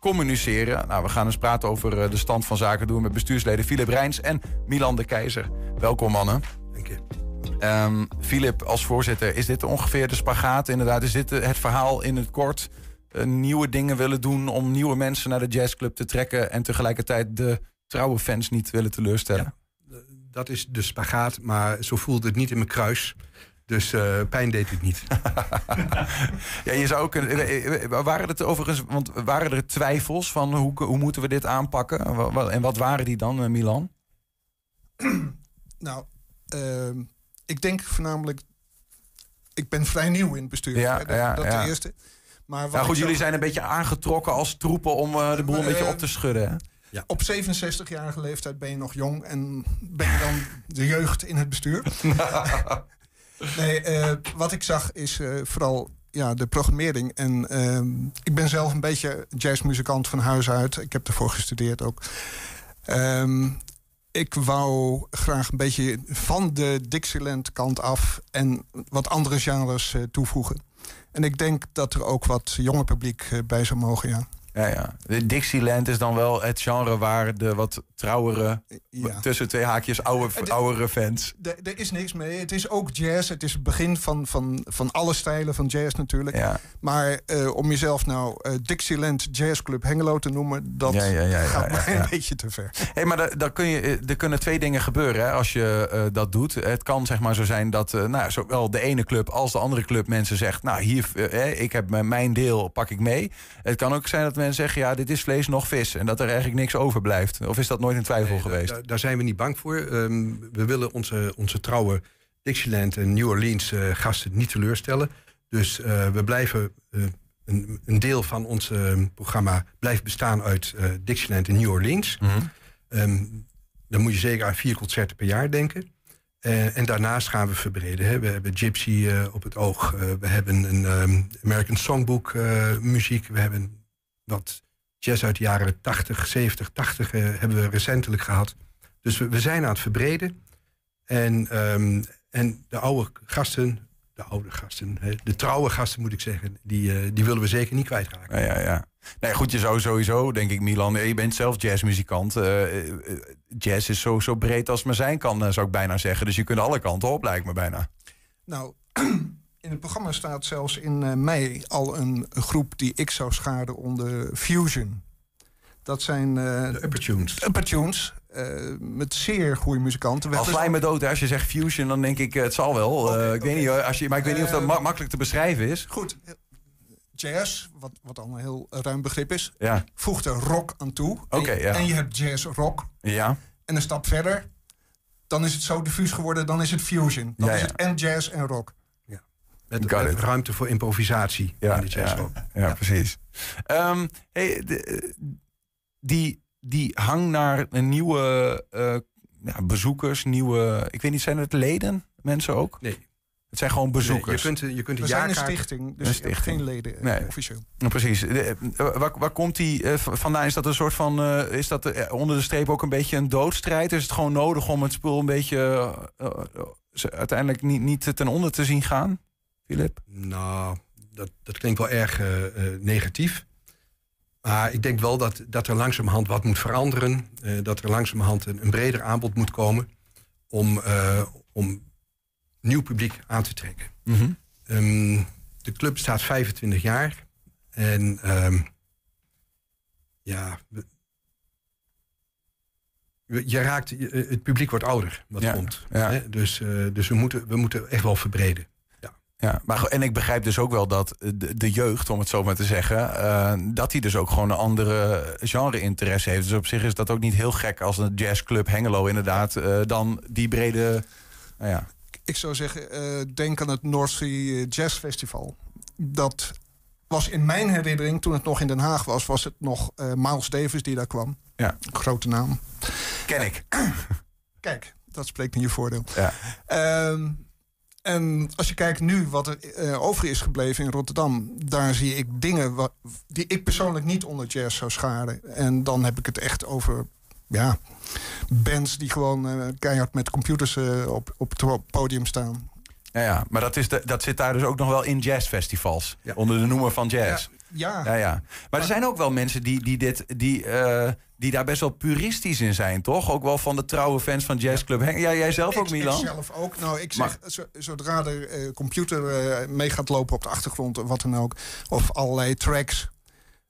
communiceren. Nou, we gaan eens praten over de stand van zaken doen... met bestuursleden Philip Rijns en Milan de Keizer. Welkom, mannen. Dank je. Um, Philip, als voorzitter, is dit ongeveer de spagaat? Inderdaad, is dit het verhaal in het kort? Uh, nieuwe dingen willen doen om nieuwe mensen naar de jazzclub te trekken... en tegelijkertijd de trouwe fans niet willen teleurstellen? Ja, dat is de spagaat, maar zo voelt het niet in mijn kruis. Dus uh, pijn deed het niet. ja, je zou ook kunnen. Waren het overigens, want waren er twijfels van hoe, hoe moeten we dit aanpakken? En wat waren die dan, Milan? nou, uh, ik denk voornamelijk. Ik ben vrij nieuw in het bestuur. Ja, dat ja, dat ja. de eerste. Maar nou goed, jullie zijn een beetje aangetrokken als troepen om uh, de boel een beetje op te schudden. Hè? Ja. Op 67-jarige leeftijd ben je nog jong en ben je dan de jeugd in het bestuur. nee, uh, wat ik zag is uh, vooral ja, de programmering. En uh, ik ben zelf een beetje jazzmuzikant van huis uit. Ik heb ervoor gestudeerd ook. Um, ik wou graag een beetje van de Dixieland kant af en wat andere genres uh, toevoegen. En ik denk dat er ook wat jonge publiek uh, bij zou mogen, ja. Ja, ja. De Dixieland is dan wel het genre waar de wat trouwere, ja. tussen twee haakjes, oude, de, oudere fans. Er is niks mee. Het is ook jazz. Het is het begin van, van, van alle stijlen van jazz natuurlijk. Ja. Maar uh, om jezelf nou uh, Dixieland Jazz Club Hengelo te noemen, dat ja, gaat mij een beetje te ver. Hey, maar daar, daar kun je, er kunnen twee dingen gebeuren hè, als je uh, dat doet. Het kan zeg maar zo zijn dat nou, zowel de ene club als de andere club mensen zegt... nou, hier, ik heb mijn deel, pak ik mee. Het kan ook zijn dat mensen zeggen, ja, dit is vlees nog vis. En dat er eigenlijk niks overblijft. Of is dat nooit in twijfel nee, geweest? Daar, daar, zijn we niet bang voor. Um, we willen onze, onze trouwe Dixieland en New Orleans uh, gasten niet teleurstellen. Dus eh, we blijven, eh, een, een deel van ons eh, programma blijft bestaan uit eh, Dixieland in New Orleans. Ehm, dan moet je zeker aan vier concerten per jaar denken. Eh, en daarnaast gaan we verbreden. Hè. We hebben Gypsy eh, op het oog. Eh, we hebben een ehm, American Songbook eh, muziek. We hebben wat jazz uit de jaren 80, 70, 80 eh, hebben we recentelijk gehad. Dus we, we zijn aan het verbreden. En, ehm, en de oude gasten, de oude gasten, hè, de trouwe gasten moet ik zeggen, die, eh, die willen we zeker niet kwijtraken. Ja, ja, ja. Nee, goed, je zou sowieso, denk ik, Milan. Je bent zelf jazzmuzikant. eh, eh, jazz is zo, zo breed als het maar zijn kan, eh, zou ik bijna zeggen. Dus je kunt alle kanten op, lijkt me bijna. Nou, in het programma staat zelfs in eh, mei al een groep die ik zou scharen onder Fusion. Dat zijn... de Upper Tunes. Upper Tunes. eh, met zeer goede muzikanten. Als sla je me dood, hè. als je zegt fusion, dan denk ik, eh, het zal wel. Eh, ik weet niet, als je, maar ik weet niet of dat Eh, ma- makkelijk te beschrijven is. Goed, jazz, wat, wat al een heel ruim begrip is, Ja. voegt er rock aan toe. Oké, en, ja. en je hebt jazz rock. Ja. En een stap verder, dan is het zo diffuus geworden, dan is het fusion. Dan Ja, is het en jazz en rock. Met, ruimte voor improvisatie Ja, in de jazz ja, precies. Ehm, hey, de- eh, die, die hang naar een nieuwe eh, ja, bezoekers, nieuwe... Ik weet niet, zijn het leden, mensen ook? Nee. Het zijn gewoon bezoekers. je kunt, je kunt een We zijn een stichting, dus Een stichting. geen leden eh, Nee. officieel. Ja, precies. De- waar, waar komt die vandaan? Is dat een soort van. eh, is dat onder de streep ook een beetje een doodstrijd? Is het gewoon nodig om het spul een beetje. uiteindelijk niet, niet ten onder te zien gaan? Nou, dat, dat klinkt wel erg eh, eh, negatief. Maar ik denk wel dat, dat er langzamerhand wat moet veranderen. eh, dat er langzamerhand een, een breder aanbod moet komen om, om nieuw publiek aan te trekken. Mhm. Ehm, de club bestaat 25 jaar. En ehm, ja, je raakt, het publiek wordt ouder, wat Ja, komt. ja. Hè? Dus, dus we, moeten, we moeten echt wel verbreden. Ja, maar, en ik begrijp dus ook wel dat de, de jeugd, om het zo maar te zeggen, eh, dat hij dus ook gewoon een andere genre-interesse heeft. Dus op zich is dat ook niet heel gek als een jazzclub Hengelo inderdaad eh, dan die brede. Nou ja. Ik zou zeggen, eh, denk aan het North Sea Jazz Festival. Dat was in mijn herinnering, toen het nog in Den Haag was, was het nog eh, Miles Davis die daar kwam. Ja. Grote naam. Ken ik. Kijk, dat spreekt in je voordeel. Ja. Ehm, en als je kijkt nu wat er eh, over is gebleven in Rotterdam, daar zie ik dingen wa- die ik persoonlijk niet onder jazz zou scharen. En dan heb ik het echt over ja, bands die gewoon eh, keihard met computers eh, op, op het podium staan. Ja, ja, maar dat, is de, dat zit daar dus ook nog wel in jazzfestivals. Onder de noemer van jazz. Ja. Ja, ja. Maar er zijn ook wel mensen die, die, dit, die, die daar best wel puristisch in zijn, toch? Ook wel van de trouwe fans van Jazzclub. Henk. Ja, jij zelf ook, Ik Milan? zelf ook. Nou, ik zeg, zo- zodra er eh, computer eh, mee gaat lopen op de achtergrond, of wat dan ook, of allerlei tracks,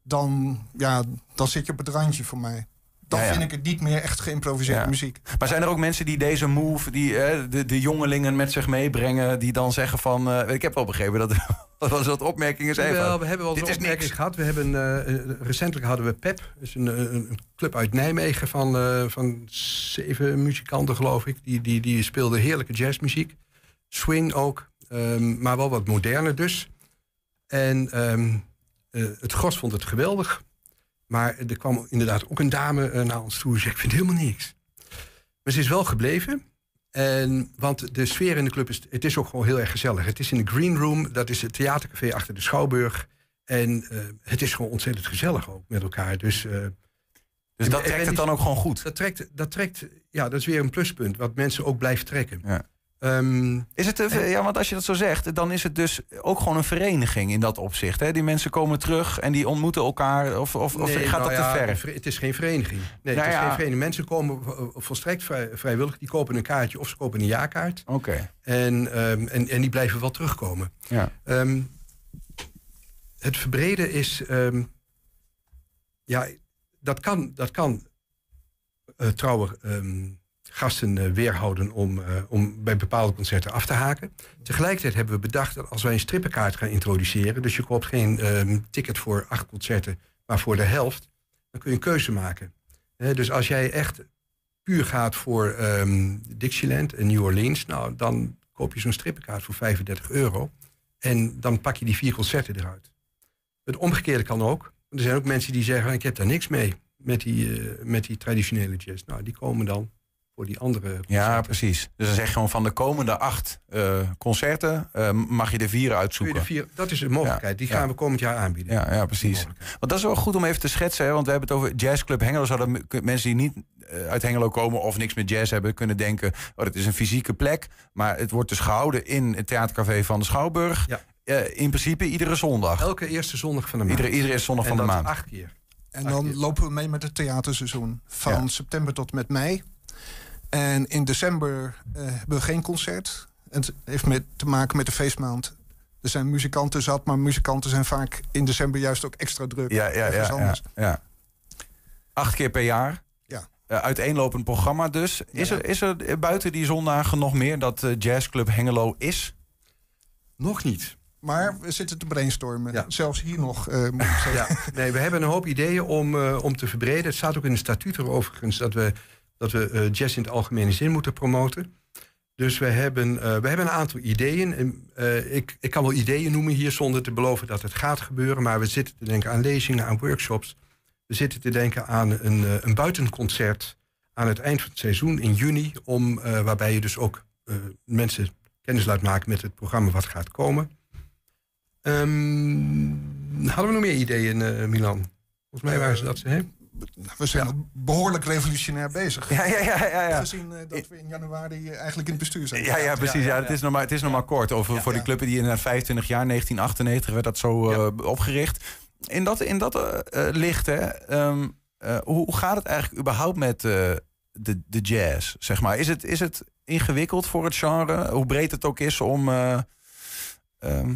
dan, ja, dan zit je op het randje voor mij. Dan Ja, ja. vind ik het niet meer echt geïmproviseerde Ja. muziek. Maar zijn er ook mensen die deze move, die eh, de, de jongelingen met zich meebrengen, die dan zeggen van... ik heb wel begrepen dat dat was wat opmerkingen zijn Wel, we hebben wel dit eens is niks. opmerkingen gehad. We hebben, eh, recentelijk hadden we PEP. Dat is een, club uit Nijmegen van, eh, van zeven muzikanten, geloof ik. Die, die, die speelden heerlijke jazzmuziek. Swing ook, ehm, maar wel wat moderner dus. En ehm, eh, het gros vond het geweldig. Maar er kwam inderdaad ook een dame naar ons toe en zei... ik vind helemaal niks. Maar ze is wel gebleven. En, want de sfeer in de club is, het is ook gewoon heel erg gezellig. Het is in de Green Room, dat is het theatercafé achter de Schouwburg. En eh, het is gewoon ontzettend gezellig ook met elkaar. Dus, eh, Dus dat en trekt het dan ook gewoon goed? Dat trekt, dat trekt, ja, dat is weer een pluspunt, wat mensen ook blijft trekken. Ja. Ehm, Is het, eh, ja, want als je dat zo zegt, dan is het dus ook gewoon een vereniging in dat opzicht. Hè? Die mensen komen terug en die ontmoeten elkaar. Of, of, of gaat nou dat ja, te ver? Het is geen vereniging. Nee, Nou het is ja. geen vereniging. Mensen komen vo- volstrekt vrij- vrijwillig. Die kopen een kaartje of ze kopen een jaarkaart. Oké. En, ehm, en, en die blijven wel terugkomen. Ja. Ehm, het verbreden is... ja, dat kan, dat kan eh, ehm, gasten eh, weerhouden om, eh, om bij bepaalde concerten af te haken. Tegelijkertijd hebben we bedacht dat als wij een strippenkaart gaan introduceren... dus je koopt geen ehm, ticket voor acht concerten, maar voor de helft... dan kun je een keuze maken. Dus als jij echt puur gaat voor ehm, Dixieland en New Orleans... Nou, dan koop je zo'n strippenkaart voor 35 euro. En dan pak je die vier concerten eruit. Het omgekeerde kan ook. Er zijn ook mensen die zeggen, ik heb daar niks mee met die, eh, met die traditionele jazz. Nou, die komen dan voor die andere Ja, precies. Dus dan zeg je gewoon van de komende acht eh, concerten eh, mag je de vier uitzoeken. De vier- dat is een mogelijkheid. Die gaan we komend jaar aanbieden. Ja, ja precies. Want dat is wel goed om even te schetsen. Hè? Want we hebben het over Jazzclub Hengelo. Zouden mensen die niet eh, uit Hengelo komen of niks met jazz hebben... kunnen denken, oh, dat is een fysieke plek. Maar het wordt dus gehouden in het theatercafé van de Schouwburg. Eh, in principe iedere zondag. Elke eerste zondag van de maand. Iedere, iedere eerste zondag En van de dat maand. acht keer. En dan lopen we mee met het theaterseizoen. Van september tot met mei. En in december eh, hebben we geen concert. En het heeft met, te maken met de feestmaand. Er zijn muzikanten zat, maar muzikanten zijn vaak in december juist ook extra druk. Ja, ja, ja, ja, anders. ja. Acht keer per jaar. Ja. Eh, uiteenlopend programma dus. Is, er, is er buiten die zondagen nog meer dat eh, Jazzclub Hengelo is? Nog niet. Maar we zitten te brainstormen. Zelfs hier nog, eh, moet ik zeggen. Ja, nee, we hebben een hoop ideeën om, eh, om te verbreden. Het staat ook in de statuten overigens dat we, dat we eh, jazz in het algemene zin moeten promoten. Dus we hebben, eh, we hebben een aantal ideeën. Eh, ik, ik kan wel ideeën noemen hier zonder te beloven dat het gaat gebeuren. Maar we zitten te denken aan lezingen, aan workshops. We zitten te denken aan een, een buitenconcert aan het eind van het seizoen in juni. Om, waarbij je dus ook mensen kennis laat maken met het programma wat gaat komen. Ehm, hadden we nog meer ideeën, eh, Milan? Volgens mij waren ze dat ze. Hè? We zijn behoorlijk revolutionair bezig. Ja, ja, ja, ja, ja. Gezien eh, dat we in januari eh, eigenlijk in het bestuur zijn. Ja, ja, precies. Ja, Het is nog maar, het is nog maar kort. Over, voor die club die in 25 jaar, 1998, werd dat zo eh, opgericht. In dat, in dat eh, eh, licht, hè, ehm, eh, hoe, hoe gaat het eigenlijk überhaupt met eh, de, de jazz? Zeg maar? is, het, is het ingewikkeld voor het genre? Hoe breed het ook is om. eh, ehm,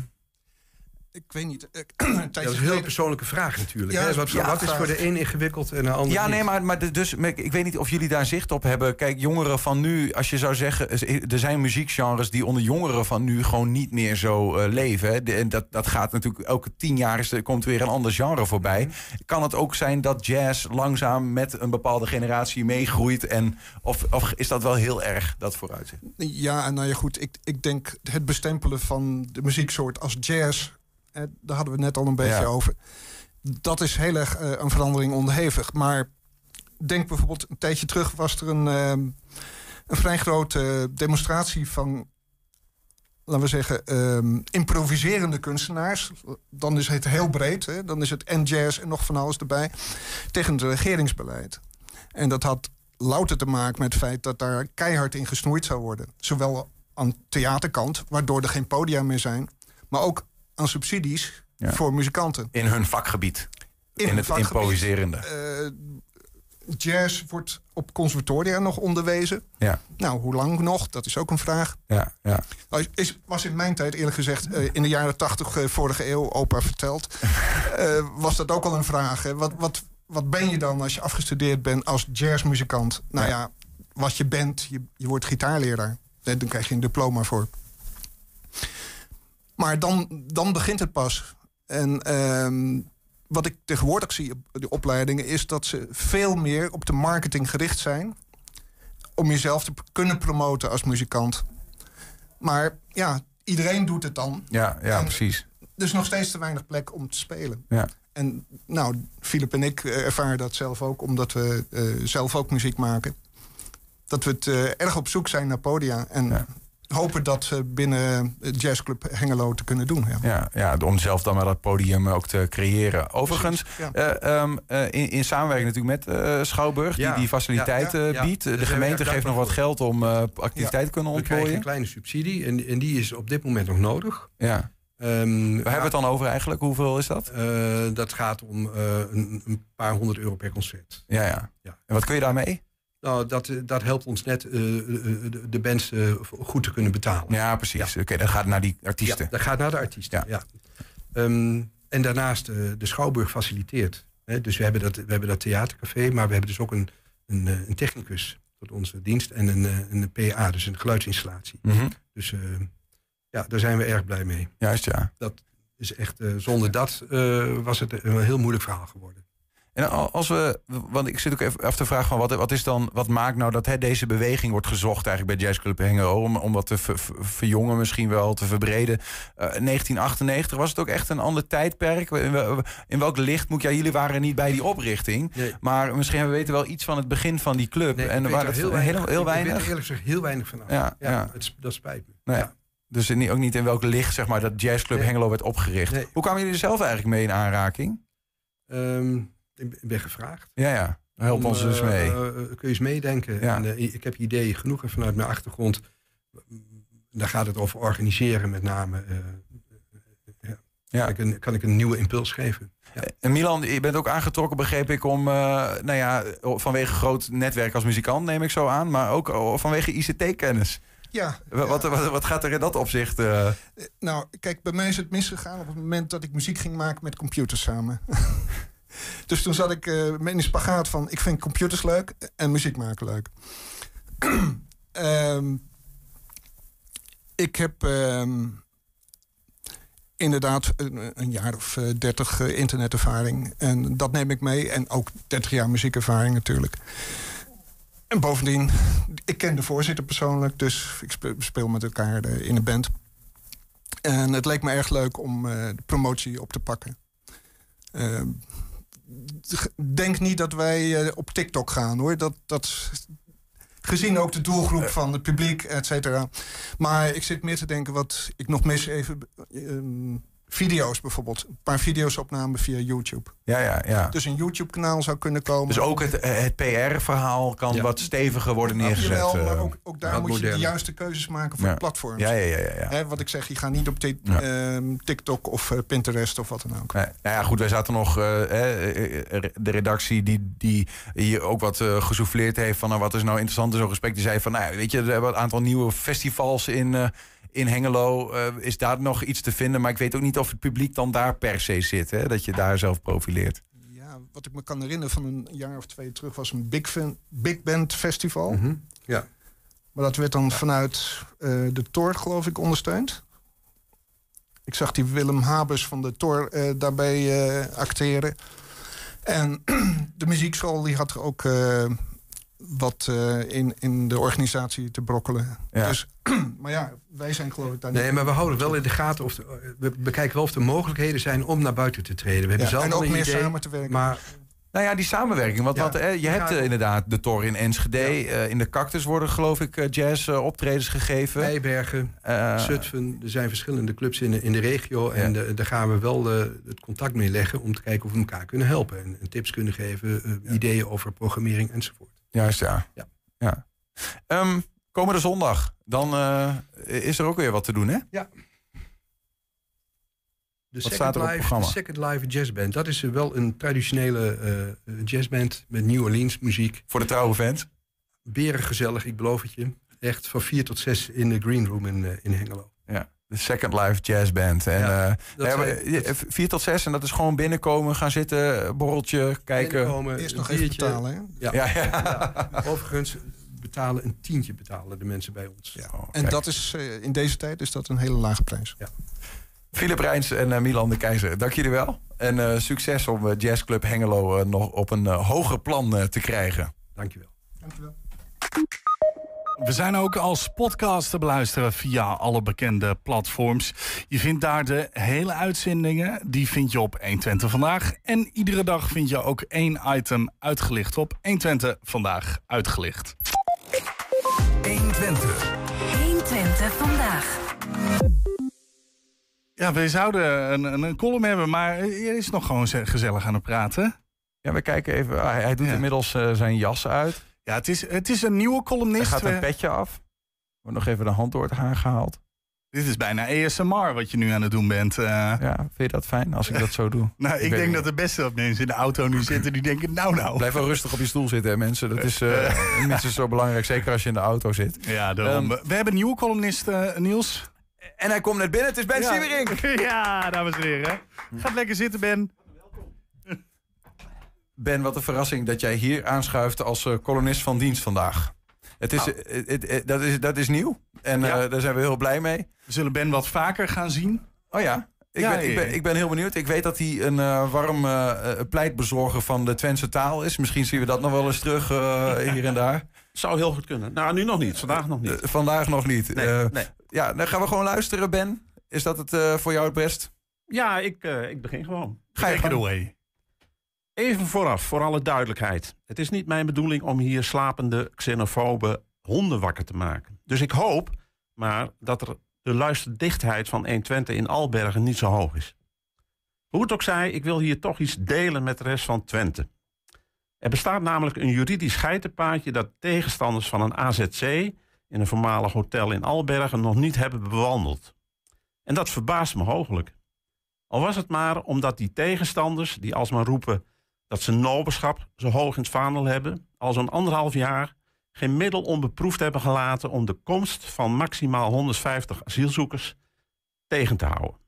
Ik weet niet. eh, Ja, dat is een heel persoonnke vraag natuurlijk. Ja, hè? Wat, ja, wat is voor de een ingewikkeld en de ander Ja, niet? nee, maar, maar dus, ik weet niet of jullie daar zicht op hebben. Kijk, jongeren van nu, als je zou zeggen... er zijn muziekgenres die onder jongeren van nu gewoon niet meer zo eh, leven. Hè. De- dat, dat gaat natuurlijk elke tien jaar is er, komt weer een ander genre voorbij. Kan het ook zijn dat jazz langzaam met een bepaalde generatie meegroeit? En, of, of is dat wel heel erg, dat vooruitzicht? Ja, nou ja, goed. Ik, ik denk het bestempelen van de muzieksoort als jazz... Eh, daar hadden we het net al een beetje Ja. over. Dat is heel erg eh, een verandering onderhevig. Maar denk bijvoorbeeld, een tijdje terug was er een, ehm, een vrij grote demonstratie van... laten we zeggen, ehm, improviserende kunstenaars. Dan is het heel breed. Hè? Dan is het en jazz en nog van alles erbij. Tegen het regeringsbeleid. En dat had louter te maken met het feit dat daar keihard in gesnoeid zou worden. Zowel aan theaterkant, waardoor er geen podia meer zijn... maar ook aan subsidies Ja. voor muzikanten. In hun vakgebied. In, hun het vakgebied. improviserende. Eh, jazz wordt op conservatoria nog onderwezen. Ja. Nou, hoe lang nog? Dat is ook een vraag. Ja, ja. Nou, Is, was in mijn tijd eerlijk gezegd, eh, in de jaren tachtig eh, vorige eeuw, opa verteld, eh, was dat ook al een vraag. Hè? Wat, wat, wat ben je dan als je afgestudeerd bent als jazzmuzikant? Nou ja, wat je bent, je, je wordt gitaarleraar. Dan krijg je een diploma voor. Maar dan, dan begint het pas. En ehm, wat ik tegenwoordig zie op de opleidingen... is dat ze veel meer op de marketing gericht zijn... om jezelf te kunnen promoten als muzikant. Maar ja, iedereen doet het dan. Ja, ja En precies. Is nog steeds te weinig plek om te spelen. Ja. En nou, Filip en ik eh, ervaren dat zelf ook... omdat we eh, zelf ook muziek maken. Dat we het eh, erg op zoek zijn naar podia. En hopen dat binnen het jazzclub Hengelo te kunnen doen. Ja. Ja, ja, om zelf dan maar dat podium ook te creëren. Overigens, eh, ehm, eh, in, in samenwerking natuurlijk met eh, Schouwburg, Ja, die die faciliteiten ja, ja, ja. biedt. Daar De gemeente geeft nog wat voor. geld om eh activiteiten te kunnen We krijgen een ontplooien. kleine subsidie en, en die is op dit moment nog nodig. Ja. Waar hebben we het dan over eigenlijk? Hoeveel is dat? dat gaat om eh, een, een paar honderd euro per concert. Ja, ja. Ja. En wat kun je daarmee? Nou, dat, eh, dat helpt ons net eh, de, de bands eh, goed te kunnen betalen. Ja, precies. Oké, dat gaat naar die artiesten. Ja, dat gaat naar de artiesten, ja. Ehm, en daarnaast eh, de Schouwburg faciliteert. Hè, dus we hebben, dat, we hebben dat theatercafé, maar we hebben dus ook een, een, eh, een technicus tot onze dienst en een, eh, een PA, dus een geluidsinstallatie. Mhm. Dus eh, ja, daar zijn we erg blij mee. Juist, ja. Dat is echt, eh, zonder dat eh, was het een heel moeilijk verhaal geworden. En al- als we, want ik zit ook even af te vragen van wat, wat is dan, wat maakt nou dat hè, deze beweging wordt gezocht eigenlijk bij Jazzclub Hengelo om, om dat te ver- ver- verjongen misschien wel, te verbreden. Eh, 1998 was het ook echt een ander tijdperk. In, wel- in welk licht moet ja, jullie waren niet bij die oprichting, maar misschien we weten wel iets van het begin van die club Nee, en waar er het heel heel, weinig, heel, ik weet er weinig. eerlijk gezegd heel weinig van. Ja, ja. Het, dat spijt me. Nee. Dus in- ook niet in welk licht zeg maar, dat Jazzclub Nee. Hengelo werd opgericht. Hoe kwamen jullie er zelf eigenlijk mee in aanraking? Ehm, ik ben- gevraagd. Ja, ja. Help Om, ons dus mee. eh, kun je eens meedenken. Ja. En, eh, ik heb ideeën genoeg en vanuit mijn achtergrond. Daar gaat het over organiseren met name. eh, ja. Kan, ik een, kan ik een nieuwe impuls geven. En Milan, je bent ook aangetrokken, begreep ik, om, eh, nou ja, vanwege groot netwerk als muzikant, neem ik zo aan, maar ook vanwege ICT-kennis. Ja. Wat, wat, wat, wat gaat er in dat opzicht? eh, Nou, kijk, bij mij is het misgegaan op het moment dat ik muziek ging maken met computers samen. dus toen zat ik eh met een spagaat van... ik vind computers leuk en muziek maken leuk. Ehm, ik heb ehm, inderdaad een, een jaar of eh, dertig eh, internetervaring. En dat neem ik mee. En ook 30 jaar muziekervaring natuurlijk. En bovendien, ik ken de voorzitter persoonlijk, dus ik speel, met elkaar in een band. En het leek me erg leuk om de promotie op te pakken. Eh, g- denk niet dat wij eh, op TikTok gaan hoor. Dat, dat, gezien ook de doelgroep van het publiek, et cetera. Maar ik zit meer te denken wat ik nog mis even. ehm, video's bijvoorbeeld. Een paar video's opnamen via YouTube. ja, ja, ja. Dus een YouTube-kanaal zou kunnen komen. Dus ook het, eh, het PR-verhaal kan wat steviger worden neergezet. Jawel, maar eh. ook, ook daar moet je de juiste keuzes maken voor Ja. de platforms. Ja, ja, ja, ja, ja. Hè, wat ik zeg, je gaat niet op Ja. ehm, TikTok of eh, Pinterest of wat dan ook. Nee, nou ja, goed, wij zaten nog. de redactie die, die hier ook wat gesouffleerd heeft van nou, wat is nou interessant in zo'n gesprek. Die zei van, nou ja, weet je, er hebben een aantal nieuwe festivals in, eh, in Hengelo. Eh, is daar nog iets te vinden? Maar ik weet ook niet of het publiek dan daar per se zit. Hè, dat je daar zelf profileert. Ja, wat ik me kan herinneren van een jaar of twee terug was een Big, fan, big Band Festival. Ja. Maar dat werd dan vanuit eh, de Tor, geloof ik, ondersteund. Ik zag die Willem Habers van de Tor eh, daarbij eh, acteren. En de muziekschool die had er ook eh, wat eh, in, in de organisatie te brokkelen. Ja. Dus, maar ja, wij zijn geloof ik daar Nee, niet... maar we houden wel in de gaten of de- we bekijken wel of er mogelijkheden zijn om naar buiten te treden. We hebben Ja, zelf en ook meer idee, samen te werken. Maar Nou ja, die samenwerking. Want Ja. wat, eh, je hebt eh, inderdaad de Tor in Enschede. in de Cactus worden geloof ik jazz optredens gegeven. Nijbergen, Eh, Zutphen, er zijn verschillende clubs in de, in de regio. En daar gaan we wel het contact mee leggen om te kijken of we elkaar kunnen helpen. En, en tips kunnen geven, ideeën over programmering enzovoort. Juist, ja. Ja. ja. Ehm, komende zondag, dan eh, is er ook weer wat te doen, hè? Ja. De Wat Second, staat er op het Live, programma? de Second Live Jazzband. Dat is eh, wel een traditionele eh, jazzband met New Orleans muziek. Voor de trouwe fans? Beren gezellig, ik beloof het je. Echt van vier tot zes in de Green Room in, in Hengelo. Ja, de Second Life Jazz Band. En, Ja, eh, vier tot zes en dat is gewoon binnenkomen, gaan zitten, borreltje, kijken. Binnenkomen, Eerst nog even betalen, hè? Ja. Ja, ja. Ja. Overigens betalen een tientje betalen de mensen bij ons. Ja. en dat is eh, in deze tijd is dat een hele lage prijs. Ja. Philip Rijns en eh, Milan de Keizer, dank jullie wel. En eh, succes om Jazzclub Hengelo nog op een hoger plan te krijgen. Dankjewel. Dankjewel. We zijn ook als podcast te beluisteren via alle bekende platforms. Je vindt daar de hele uitzendingen. Die vind je op 120 Vandaag. En iedere dag vind je ook één item uitgelicht op 120 Vandaag uitgelicht. 120. 120 vandaag. Ja, we zouden een, een, een column hebben, maar er is nog gewoon ze- gezellig aan het praten. Ja, we kijken even. ah, hij, hij doet inmiddels eh, zijn jas uit. Ja, het is, het is een nieuwe columnist. Hij gaat een We- petje af. Wordt nog even de hand door het haar gehaald. Dit is bijna ASMR wat je nu aan het doen bent. eh. Ja, vind je dat fijn als ik dat zo doe? Nou, ik, denk niet. dat de beste dat mensen in de auto nu zitten die denken, nou nou. Blijf wel rustig op je stoel zitten, hè, mensen. Dat is eh, minstens zo belangrijk, zeker als je in de auto zit. Ja, daarom. Ehm, we hebben een nieuwe columnist, eh, Niels. En hij komt net binnen, het is Ben ja. Ja, dames en heren. Gaat lekker zitten, Ben. Ben, wat een verrassing dat jij hier aanschuift als eh, kolonist van dienst vandaag. Het is, Nou. eh, het- het- dat, is, dat is nieuw en Ja. eh, daar zijn we heel blij mee. We zullen Ben wat vaker gaan zien. Oh ja, Ik, Ja, ben, ik, ben, ik ben heel benieuwd. Ik weet dat hij een eh, warm eh, eh, pleitbezorger van de Twentse taal is. Misschien zien we dat nog wel eens terug eh, hier en daar. Zou heel goed kunnen. Nou, nu nog niet. Vandaag nog niet. Eh, vandaag nog niet. Nee, Eh, nee. Ja, dan gaan we gewoon luisteren, Ben. Is dat het eh, voor jou het best? Ja, ik, eh, ik begin gewoon. Ga je Take it away. Even vooraf, voor alle duidelijkheid. Het is niet mijn bedoeling om hier slapende, xenofobe honden wakker te maken. Dus ik hoop maar dat er de luisterdichtheid van 120 in Albergen niet zo hoog is. Hoe het ook zij, ik wil hier toch iets delen met de rest van Twente. Er bestaat namelijk een juridisch geitenpaadje dat tegenstanders van een AZC in een voormalig hotel in Albergen nog niet hebben bewandeld. En dat verbaast me hooglijk. Al was het maar omdat die tegenstanders, die alsmaar roepen dat ze noberschap zo hoog in het vaandel hebben, al zo'n anderhalf jaar geen middel onbeproefd hebben gelaten om de komst van maximaal 150 asielzoekers tegen te houden.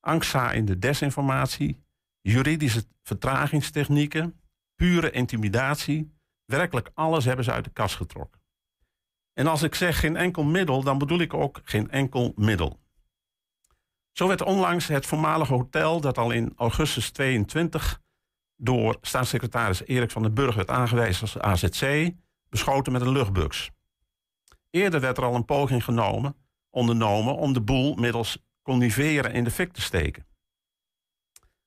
Angstzaaiende desinformatie, juridische vertragingstechnieken, pure intimidatie, werkelijk alles hebben ze uit de kast getrokken. En als ik zeg geen enkel middel, dan bedoel ik ook geen enkel middel. Zo werd onlangs het voormalige hotel, dat al in augustus 22 door staatssecretaris Erik van den Burg werd aangewezen als AZC, beschoten met een luchtbux. Eerder werd er al een poging genomen, ondernomen om de boel middels conniveren in de fik te steken.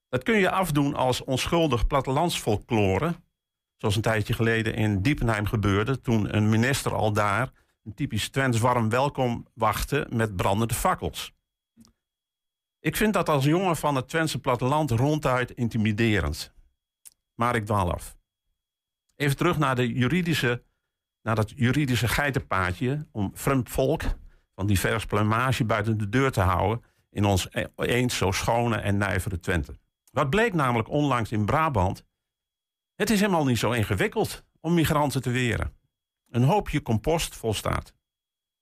Dat kun je afdoen als onschuldig plattelandsfolklore, zoals een tijdje geleden in Diepenheim gebeurde, toen een minister al daar een typisch Twents warm welkom wachtte met brandende fakkels. Ik vind dat als jongen van het Twentse platteland ronduit intimiderend. Maar ik dwaal af. Even terug naar, de juridische, naar dat juridische geitenpaadje om vreemd volk van divers plumage buiten de deur te houden in ons e- eens zo schone en nijvere Twente. Wat bleek namelijk onlangs in Brabant? Het is helemaal niet zo ingewikkeld om migranten te weren. Een hoopje compost volstaat.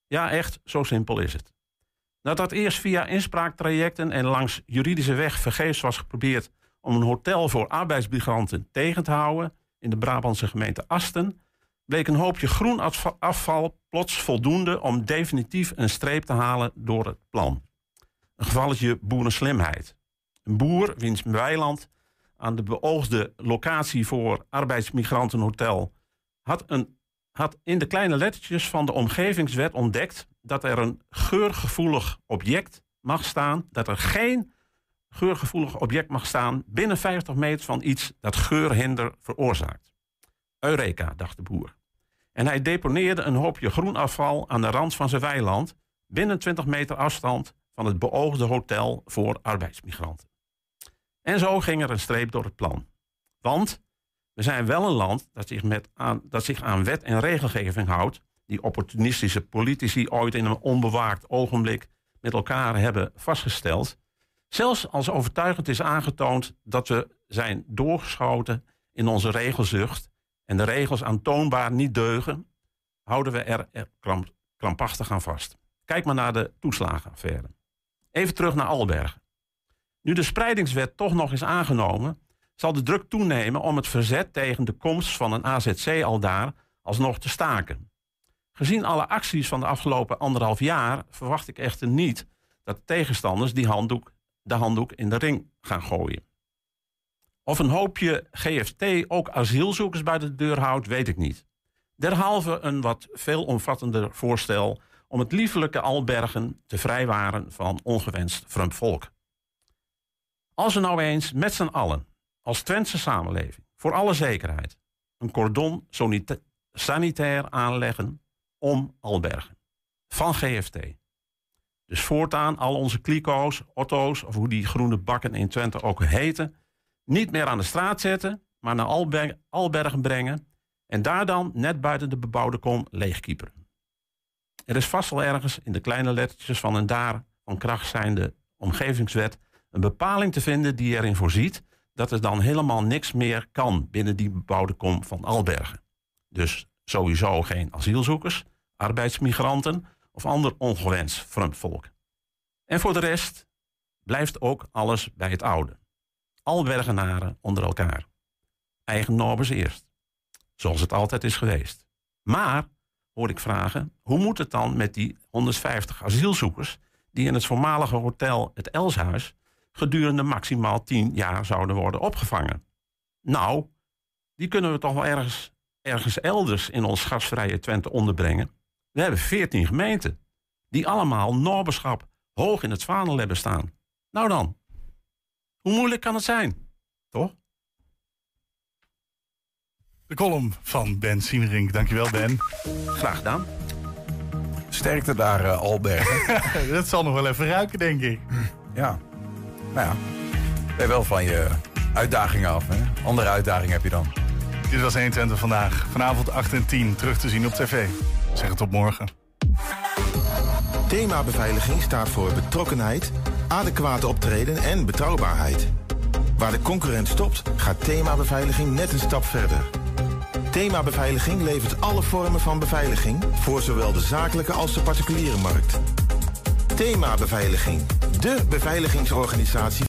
Ja, echt, zo simpel is het. Nadat eerst via inspraaktrajecten en langs juridische weg vergeefs was geprobeerd om een hotel voor arbeidsmigranten tegen te houden in de Brabantse gemeente Asten, bleek een hoopje groen afva- afval plots voldoende om definitief een streep te halen door het plan. Een gevalletje boerenslimheid. Een boer wiens weiland aan de beoogde locatie voor arbeidsmigrantenhotel had, een, had in de kleine lettertjes van de omgevingswet ontdekt dat er een geurgevoelig object mag staan, dat er geen geurgevoelig object mag staan binnen 50 meter van iets dat geurhinder veroorzaakt. Eureka, dacht de boer. En hij deponeerde een hoopje groenafval aan de rand van zijn weiland binnen 20 meter afstand van het beoogde hotel voor arbeidsmigranten. En zo ging er een streep door het plan. Want we zijn wel een land dat zich, met aan, dat zich aan wet en regelgeving houdt, die opportunistische politici ooit in een onbewaakt ogenblik met elkaar hebben vastgesteld. Zelfs als overtuigend is aangetoond dat we zijn doorgeschoten in onze regelzucht en de regels aantoonbaar niet deugen, houden we er, kramp, krampachtig aan vast. Kijk maar naar de toeslagenaffaire. Even terug naar Albergen. Nu de spreidingswet toch nog is aangenomen, zal de druk toenemen om het verzet tegen de komst van een AZC al daar alsnog te staken. Gezien alle acties van de afgelopen anderhalf jaar verwacht ik echter niet dat tegenstanders die handdoek, de handdoek in de ring gaan gooien. Of een hoopje GFT ook asielzoekers bij de deur houdt, weet ik niet. Derhalve een wat veelomvattender voorstel om het liefelijke Albergen te vrijwaren van ongewenst vreemd volk. Als we nou eens met z'n allen, als Twentse samenleving, voor alle zekerheid, een cordon sanitair aanleggen om Albergen. Van GFT. Dus voortaan al onze kliko's, otto's, of hoe die groene bakken in Twente ook heten, niet meer aan de straat zetten, maar naar Alber- Albergen brengen en daar dan net buiten de bebouwde kom leegkieperen. Er is vast wel ergens in de kleine lettertjes van een daar van kracht zijnde omgevingswet een bepaling te vinden die erin voorziet dat er dan helemaal niks meer kan binnen die bebouwde kom van Albergen. Dus sowieso geen asielzoekers, arbeidsmigranten of ander ongewenst vreemd volk. En voor de rest blijft ook alles bij het oude. Albergenaren onder elkaar. Eigen nobers eerst. Zoals het altijd is geweest. Maar, hoor ik vragen, hoe moet het dan met die 150 asielzoekers die in het voormalige hotel Het Elshuis gedurende maximaal 10 jaar zouden worden opgevangen. Nou, die kunnen we toch wel ergens, ergens elders in ons gastvrije Twente onderbrengen. We hebben 14 gemeenten die allemaal Norberschap hoog in het vaandel hebben staan. Nou dan, hoe moeilijk kan het zijn? Toch? De column van Ben Siemerink. Dankjewel, Ben. Graag gedaan. Sterkte daar, uh, Albert. dat zal nog wel even ruiken, denk ik. Ja. Nou ja, ben je wel van je uitdagingen af. Hè? Andere uitdaging heb je dan. Dit was 120 vandaag. Vanavond 8 en 10 terug te zien op tv. Zeg het op morgen. Thema beveiliging staat voor betrokkenheid, adequate optreden en betrouwbaarheid. Waar de concurrent stopt, gaat thema beveiliging net een stap verder. Thema Beveiliging levert alle vormen van beveiliging voor zowel de zakelijke als de particuliere markt. Thema Beveiliging, de beveiligingsorganisatie